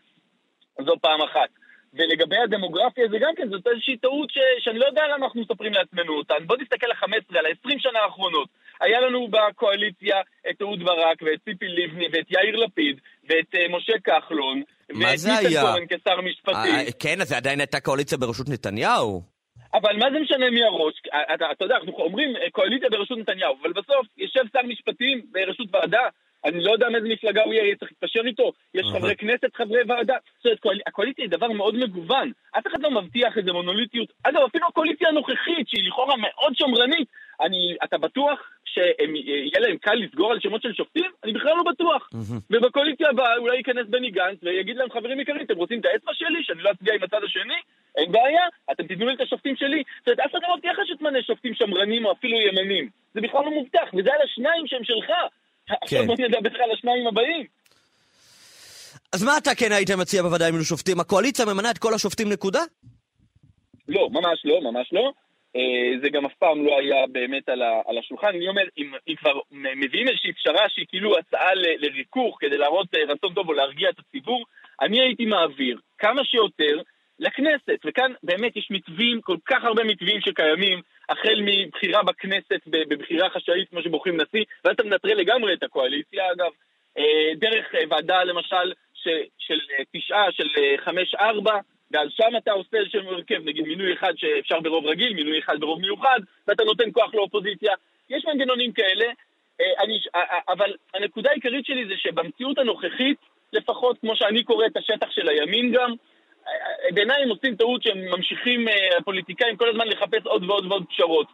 Q: זו פעם אחת. ולגבי הדמוגרפיה זה גם כן, זאת איזושהי טעות ש... שאני לא יודע למה אנחנו מספרים לעצמנו אותה. בוא נסתכל על 15, על ה-20 שנה האחרונות. היה לנו בקואליציה את אהוד ברק ואת ציפי לבני ואת יאיר לפיד ואת uh, משה כחלון.
C: מה זה
Q: ואת
C: היה?
Q: ניסנקורן כשר משפטים.
C: אה, כן, אז זה עדיין הייתה קואליציה בראשות נתניהו.
Q: אבל מה זה משנה מי הראש? אתה, אתה יודע, אנחנו אומרים אה, קואליציה בראשות נתניהו, אבל בסוף יושב שר משפטים בראשות ועדה, אני לא יודע מאיזה מפלגה הוא יהיה, צריך להתפשר איתו, יש
C: אהה.
Q: חברי כנסת, חברי ועדה. זאת אומרת, קואל... הקואליציה היא דבר מאוד מגוון, אף אחד לא מבטיח איזה מונוליטיות. אגב, אפילו הקואליציה הנוכחית, שהיא לכאורה מאוד שמרנית, אני, אתה בטוח שיהיה להם קל לסגור על שמות של שופטים? אני בכלל לא בטוח. ובקואליציה הבאה אולי ייכנס בני גנץ ויגיד להם, חברים יקרים, אתם רוצים את האצבע שלי, שאני לא אצביע עם הצד השני? אין בעיה, אתם תיתנו לי את השופטים שלי. זאת אומרת, אף אחד לא מבטיח שתמנה שופטים שמרנים או אפילו ימנים. זה בכלל לא מובטח, וזה על השניים שהם שלך. עכשיו בוא נדבר על השניים הבאים.
C: אז מה אתה כן היית מציע אם היו שופטים? הקואליציה ממנה את כל השופטים נקודה?
Q: לא, ממש לא, ממש לא. אה, זה גם אף פעם לא היה באמת על, השולחן. אני אומר, אם, אם כבר מביאים איזושהי פשרה שהיא כאילו הצעה לריכוך כדי להראות אה, רצון טוב או להרגיע את הציבור, אני הייתי מעביר כמה שיותר לכנסת. וכאן באמת יש מתווים, כל כך הרבה מתווים שקיימים, החל מבחירה בכנסת, בבחירה חשאית כמו שבוחרים נשיא, ואז אתה מנטרל לגמרי את הקואליציה אגב. אה, דרך אה, ועדה למשל של אה, תשעה, של חמש-ארבע, ואז שם אתה עושה איזשהו הרכב, נגיד מינוי אחד שאפשר ברוב רגיל, מינוי אחד ברוב מיוחד, ואתה נותן כוח לאופוזיציה. יש מנגנונים כאלה, אני, אבל הנקודה העיקרית שלי זה שבמציאות הנוכחית, לפחות כמו שאני קורא את השטח של הימין גם, בעיניי הם עושים טעות שהם ממשיכים, אה, הפוליטיקאים, כל הזמן לחפש עוד ועוד ועוד פשרות.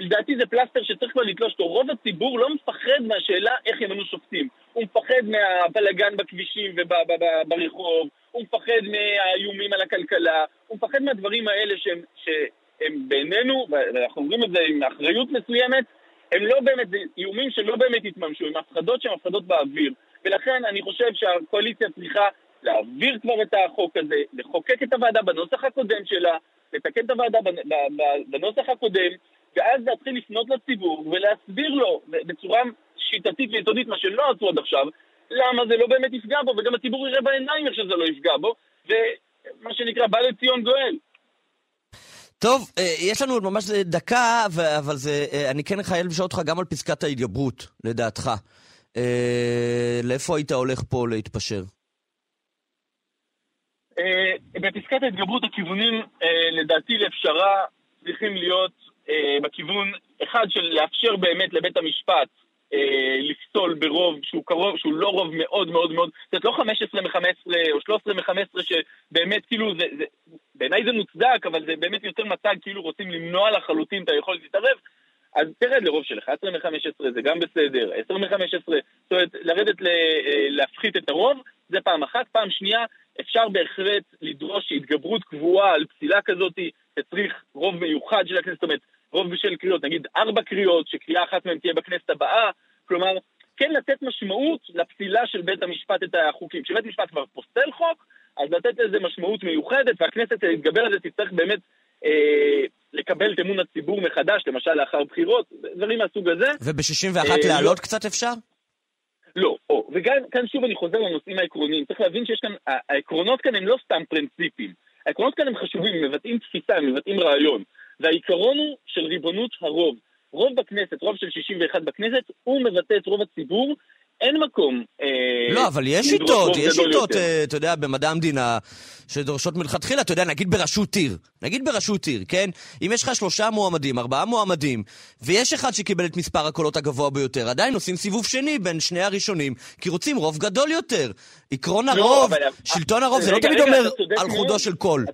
Q: לדעתי זה פלסטר שצריך כבר לתלוש אותו. רוב הציבור לא מפחד מהשאלה איך ימנו שופטים. הוא מפחד מהבלגן בכבישים וברחוב, הוא מפחד מהאיומים על הכלכלה, הוא מפחד מהדברים האלה שהם, שהם בינינו, ואנחנו אומרים את זה עם אחריות מסוימת, הם לא באמת, זה איומים שלא באמת התממשו, הם הפחדות שהן הפחדות באוויר. ולכן אני חושב שהקואליציה צריכה להעביר כבר את החוק הזה, לחוקק את הוועדה בנוסח הקודם שלה, לתקן את הוועדה בנוסח הקודם, ואז להתחיל לפנות לציבור ולהסביר לו בצורה שיטתית ויסודית, מה שלא עשו עד עכשיו, למה זה לא באמת יפגע בו, וגם הציבור יראה בעיניים איך שזה לא יפגע בו, ומה שנקרא, בא לציון גואל.
C: טוב, אה, יש לנו עוד ממש דקה, אבל זה, אה, אני כן חייב לשאול אותך גם על פסקת ההתגברות, לדעתך. אה, לאיפה היית הולך פה להתפשר?
Q: אה, בפסקת ההתגברות הכיוונים, אה, לדעתי, לפשרה צריכים להיות אה, בכיוון אחד של לאפשר באמת לבית המשפט לפסול ברוב שהוא קרוב, שהוא לא רוב מאוד מאוד מאוד, זאת אומרת לא 15 מ-15 או 13 מ-15 שבאמת כאילו זה, זה בעיניי זה מוצדק, אבל זה באמת יותר מצג כאילו רוצים למנוע לחלוטין את היכולת להתערב, אז תרד לרוב של 11 מ-15 זה גם בסדר, 10 מ-15, זאת אומרת לרדת ל, להפחית את הרוב, זה פעם אחת, פעם שנייה אפשר בהחלט לדרוש שהתגברות קבועה על פסילה כזאת, שצריך רוב מיוחד של הכנסת, זאת אומרת, רוב של קריאות, נגיד ארבע קריאות, שקריאה אחת מהן תהיה בכנסת הבאה, כלומר, כן לתת משמעות לפסילה של בית המשפט את החוקים. כשבית המשפט כבר פוסל חוק, אז לתת לזה משמעות מיוחדת, והכנסת להתגבר על זה תצטרך באמת אה, לקבל את אמון הציבור מחדש, למשל לאחר בחירות, דברים מהסוג הזה.
C: וב-61
Q: אה,
C: להעלות
Q: לא.
C: קצת אפשר?
Q: לא, או, וגם כאן שוב אני חוזר לנושאים העקרוניים. צריך להבין שיש כאן, העקרונות כאן הם לא סתם פרינציפים. העקרונות כאן הם חשובים, הם מבטאים תפיסה, הם מבטאים רעיון. והעיקרון הוא של ריבונות הרוב. רוב בכנסת, רוב של 61 בכנסת, הוא מבטא את רוב הציבור. אין מקום אה,
C: לא, אבל יש שיטות, יש שיטות. אה, אתה יודע, במדע המדינה, שדורשות מלכתחילה, אתה יודע, נגיד בראשות עיר, נגיד בראשות עיר, כן? אם יש לך שלושה מועמדים, ארבעה מועמדים, ויש אחד שקיבל את מספר הקולות הגבוה ביותר, עדיין עושים סיבוב שני בין שני הראשונים, כי רוצים רוב גדול יותר. עקרון
Q: לא,
C: הרוב, שלטון הרוב, זה לא תמיד אומר על. חודו של קול.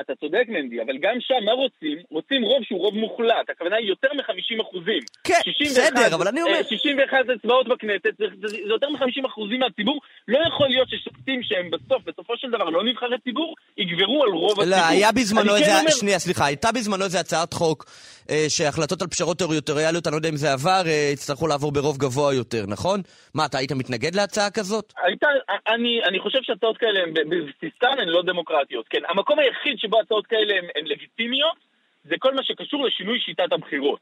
Q: אתה צודק מנדי, אבל גם שם מה רוצים? רוצים רוב שהוא רוב מוחלט, הכוונה היא יותר מ-50 אחוזים.
C: כן, בסדר, אבל אני אומר...
Q: 61 אצבעות בכנסת, זה, זה, זה יותר מ-50 אחוזים מהציבור. לא יכול להיות ששופטים שהם בסוף, בסופו של דבר לא נבחרי ציבור, יגברו על רוב
C: לא,
Q: הציבור.
C: היה בזמנו
Q: אני
C: איזה...
Q: כן אומר-
C: שנייה, סליחה, הייתה בזמנו איזה הצעת חוק אה, שהחלטות על פשרות טריטוריאליות, אני לא יודע אם זה עבר, אה, יצטרכו לעבור ברוב גבוה יותר, נכון? מה, אתה היית מתנגד להצעה כזאת?
Q: הייתה, אני, אני חושב שהצעות כאלה הן בבסיסן הן לא דמוקרטיות. כן, המקום היחיד שבו הצעות כאלה הן, הן לגיטימיות, זה כל מה שקשור לשינוי שיטת הבחירות.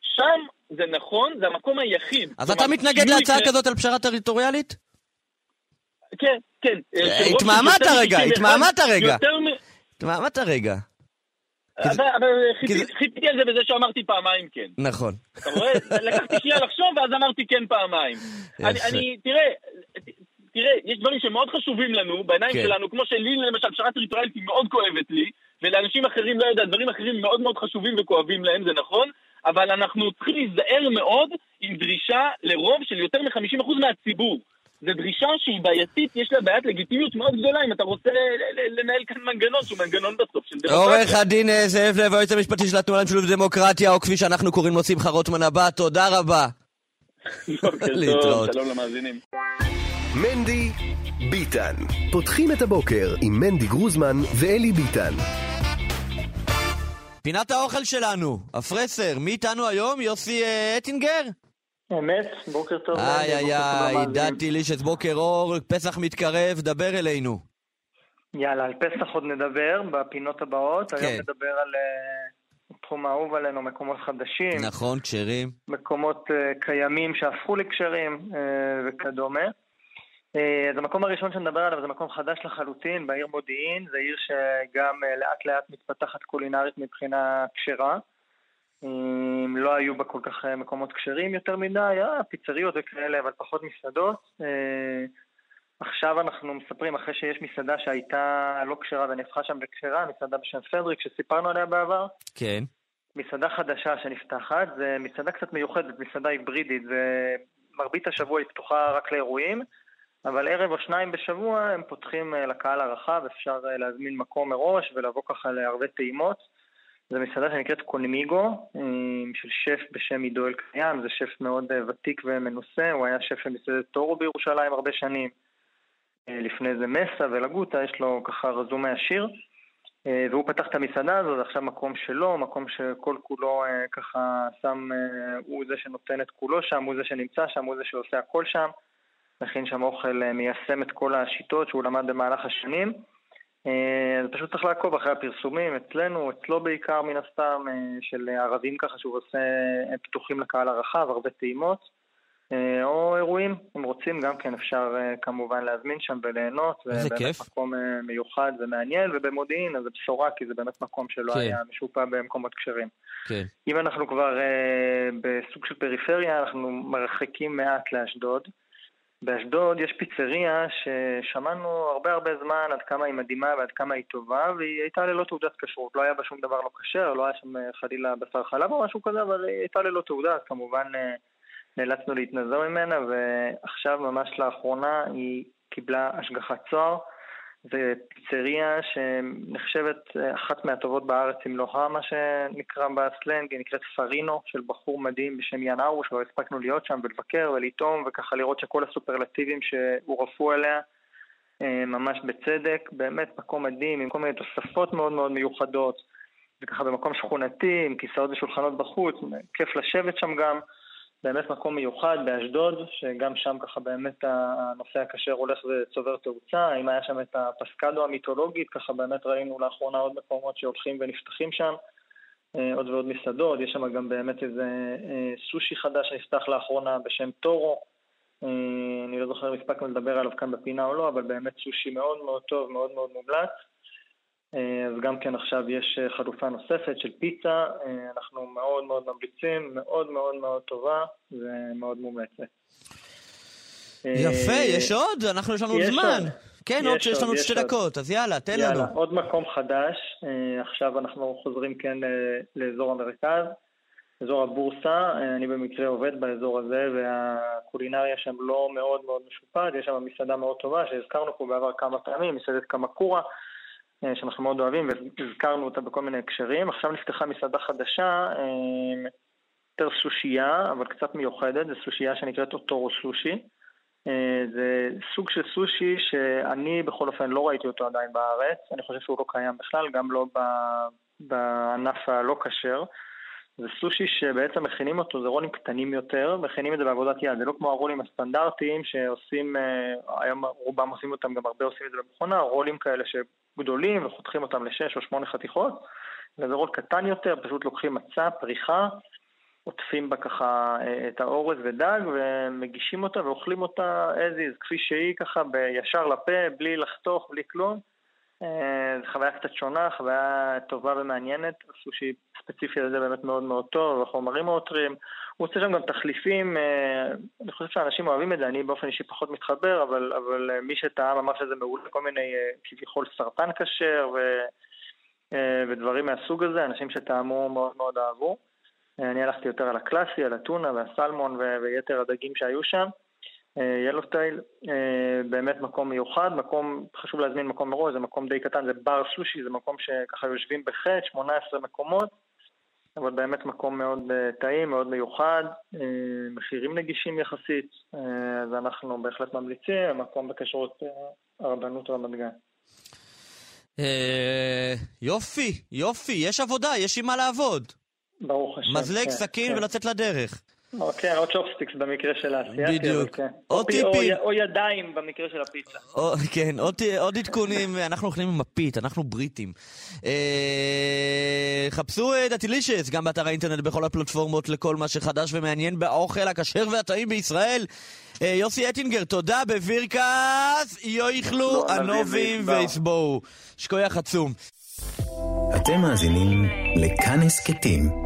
Q: שם זה נכון, זה המקום היחיד.
C: אז אתה מתנגד להצעה
Q: כ-
C: כזאת על פשרה טריטוריאלית?
Q: כן, כן. אה,
C: אה, התמהמת רגע, התמהמת רגע. התמהמת רגע.
Q: חיפיתי על זה בזה שאמרתי פעמיים כן.
C: נכון.
Q: אתה רואה? לקחתי שנייה לחשוב ואז אמרתי כן פעמיים. אני, אני, תראה, תראה, יש דברים שמאוד חשובים לנו, בעיניים
C: כן.
Q: שלנו, כמו שלי למשל, פשרה טריטוריאלית היא מאוד כואבת לי, ולאנשים אחרים, לא יודע, דברים אחרים מאוד מאוד חשובים וכואבים להם, זה נכון, אבל אנחנו צריכים להיזהר מאוד עם דרישה לרוב של יותר מ-50% מהציבור. זו דרישה שהיא בעייתית, יש לה בעיית לגיטימיות מאוד גדולה אם אתה רוצה ל- ל- לנהל כאן מנגנון שהוא מנגנון בסוף של דמוקרטיה.
C: עורך הדין אה, זאב לב, היועץ המשפטי של התנועה למשילות ודמוקרטיה, או כפי שאנחנו קוראים לו שמחה רוטמן הבא, תודה רבה.
Q: בוקר
C: להתראות.
Q: טוב, שלום למאזינים.
B: מנדי ביטן. פותחים את הבוקר עם מנדי גרוזמן ואלי ביטן.
C: פינת האוכל שלנו, הפרסר, מי איתנו היום? יוסי אה, אטינגר?
R: אמת, בוקר טוב.
C: איי איי איי,
R: למאזינים.
C: דעתי לי בוקר אור, פסח מתקרב, דבר אלינו.
R: יאללה, על פסח עוד נדבר בפינות הבאות.
C: כן.
R: היום נדבר על אה, תחום האהוב עלינו, מקומות חדשים,
C: נכון, כשרים.
R: מקומות אה, קיימים שהפכו לקשרים אה, וכדומה. אה, אז המקום הראשון שנדבר עליו זה מקום חדש לחלוטין, בעיר מודיעין. זו עיר שגם אה, לאט לאט מתפתחת קולינרית מבחינה כשרה. אה, לא היו בה כל כך אה, מקומות כשרים יותר מדי, היה פיצריות וכאלה, אבל פחות מסעדות. אה, עכשיו אנחנו מספרים, אחרי שיש מסעדה שהייתה לא כשרה ונהפכה שם לכשרה, מסעדה בשם פדריק שסיפרנו עליה בעבר,
C: כן.
R: מסעדה חדשה שנפתחת, זה מסעדה קצת מיוחדת, מסעדה היברידית, זה מרבית השבוע היא פתוחה רק לאירועים, אבל ערב או שניים בשבוע הם פותחים אה, לקהל הרחב, אפשר אה, להזמין מקום מראש ולבוא ככה לערבי טעימות. זו מסעדה שנקראת קונמיגו, אה, של שף בשם עידו אלקיים, זה שף מאוד אה, ותיק ומנוסה, הוא היה שף של מסעדת טורו בירושלים הרבה שנים. אה, לפני זה מסה ולגוטה, יש לו ככה רזומה עשיר. והוא פתח את המסעדה הזו, זה עכשיו מקום שלו, מקום שכל כולו ככה שם, הוא זה שנותן את כולו שם, הוא זה שנמצא שם, הוא זה שעושה הכל שם. מכין שם אוכל, מיישם את כל השיטות שהוא למד במהלך השנים. אה, אז פשוט צריך לעקוב אחרי הפרסומים אצלנו, אצלו בעיקר מן הסתם, אה, של ערבים ככה שהוא עושה אה, פתוחים לקהל הרחב, הרבה טעימות. אה, או אירועים, אם רוצים, גם כן אפשר אה, כמובן להזמין שם וליהנות.
C: איזה
R: זה
C: כיף.
R: מקום אה, מיוחד ומעניין, ובמודיעין אז זה בשורה, כי זה באמת מקום שלא
C: כן.
R: היה משופע במקומות כשרים.
C: כן.
R: אם אנחנו כבר אה, בסוג של פריפריה, אנחנו מרחקים מעט לאשדוד. באשדוד יש פיצריה ששמענו הרבה הרבה זמן עד כמה היא מדהימה ועד כמה היא טובה, והיא הייתה ללא תעודת כשרות, לא היה בה שום דבר לא כשר, לא היה שם אה, חלילה בשר חלב או משהו כזה, אבל היא הייתה ללא תעודה, אז כמובן אה, נאלצנו להתנזר ממנה, ועכשיו ממש לאחרונה היא קיבלה השגחת צוהר. זו פיצריה שנחשבת אה, אחת מהטובות בארץ, אם לא ה, מה שנקרא בסלנג, היא נקראת פרינו, של בחור מדהים בשם יאן ארוש, כבר הספקנו להיות שם ולבקר ולטעום, וככה לראות שכל הסופרלטיבים שהורפו עליה אה, ממש בצדק, באמת מקום מדהים, עם כל מיני תוספות מאוד מאוד מיוחדות, וככה במקום שכונתי, עם כיסאות ושולחנות בחוץ, כיף לשבת שם גם. באמת מקום מיוחד באשדוד, שגם שם ככה באמת הנושא הכשר הולך וצובר תאוצה. אם היה שם את הפסקדו המיתולוגית, ככה באמת ראינו לאחרונה עוד מקומות שהולכים ונפתחים שם. אה, עוד ועוד מסעדות, יש שם גם באמת איזה אה, סושי חדש שנפתח לאחרונה בשם טורו. אה, אני לא זוכר אם הספקנו לדבר עליו כאן בפינה או לא, אבל באמת סושי מאוד מאוד טוב, מאוד מאוד מומלץ. אה, אז גם כן עכשיו יש אה, חלופה נוספת של פיצה, אה, אנחנו מאוד מאוד ממליצים, מאוד מאוד מאוד טובה ומאוד מומלצת.
C: יפה, יש עוד? אנחנו, יש לנו זמן.
R: עוד.
C: כן, עוד, יש לנו עוד שתי. דקות, אז יאללה, תן
R: יאללה,
C: לנו.
R: עוד מקום חדש, עכשיו אנחנו חוזרים כן לאזור המרכז, אזור הבורסה, אני במקרה עובד באזור הזה והקולינריה שם לא מאוד מאוד משופעת, יש שם מסעדה מאוד טובה שהזכרנו פה בעבר כמה פעמים, מסעדת קמקורה, שאנחנו מאוד אוהבים והזכרנו אותה בכל מיני הקשרים. עכשיו נפתחה מסעדה חדשה, אה, יותר סושייה, אבל קצת מיוחדת, זו סושייה שנקראת אוטורו סושי. אה, זה סוג של סושי שאני בכל אופן לא ראיתי אותו עדיין בארץ, אני חושב שהוא לא קיים בכלל, גם לא בענף הלא כשר. זה סושי שבעצם מכינים אותו, זה רולים קטנים יותר, מכינים את זה בעבודת יד, זה לא כמו הרולים הסטנדרטיים שעושים, אה, היום רובם עושים אותם, גם הרבה עושים את זה במכונה, רולים כאלה שגדולים וחותכים אותם לשש או שמונה חתיכות, וזה רול קטן יותר, פשוט לוקחים מצה, פריחה, עוטפים בה ככה אה, את האורז ודג ומגישים אותה ואוכלים אותה as is, כפי שהיא ככה בישר לפה, בלי לחתוך, בלי כלום. אה, זו חוויה קצת שונה, חוויה טובה ומעניינת, הסושי ספציפי לזה באמת מאוד מאוד טוב, החומרים טריים. הוא עושה שם גם תחליפים, אה, אני חושב שאנשים אוהבים את זה, אני באופן אישי פחות מתחבר, אבל, אבל מי שטעם אמר שזה מעולה, כל מיני כביכול סרטן כשר ו, ודברים מהסוג הזה, אנשים שטעמו מאוד מאוד אהבו. אני הלכתי יותר על הקלאסי, על הטונה והסלמון ויתר הדגים שהיו שם. ילוסטייל, אה, באמת מקום מיוחד, מקום, חשוב להזמין מקום מראש, זה מקום די קטן, זה בר סושי, זה מקום שככה יושבים בחטא, 18 מקומות, אבל באמת מקום מאוד אה, טעים, מאוד מיוחד, אה, מחירים נגישים יחסית, אז אנחנו בהחלט ממליצים, מקום בכשרות הרבנות רמת גן.
C: יופי, יופי, יש עבודה, יש עם מה לעבוד.
R: ברוך השם.
C: מזלג,
R: כן,
C: סכין
R: כן.
C: ולצאת לדרך.
R: כן, או צ'ופסטיקס במקרה של האסייתי.
C: בדיוק.
R: כן.
C: עוד
R: או פי- או
C: טיפים.
R: או ידיים במקרה של הפיצה.
C: כן, עוד, עדכונים, אנחנו אוכלים עם מפית, אנחנו בריטים. אה, חפשו אה, דתילישס, גם באתר האינטרנט, בכל הפלטפורמות, לכל מה שחדש ומעניין באוכל הכשר והטעים בישראל. אה, יוסי אטינגר, תודה בבירקס, יאכלו
A: לא,
C: ענובים
A: וישבעו.
C: ויסבואו. שכוייח עצום.
A: אתם מאזינים לכאן הסכתים,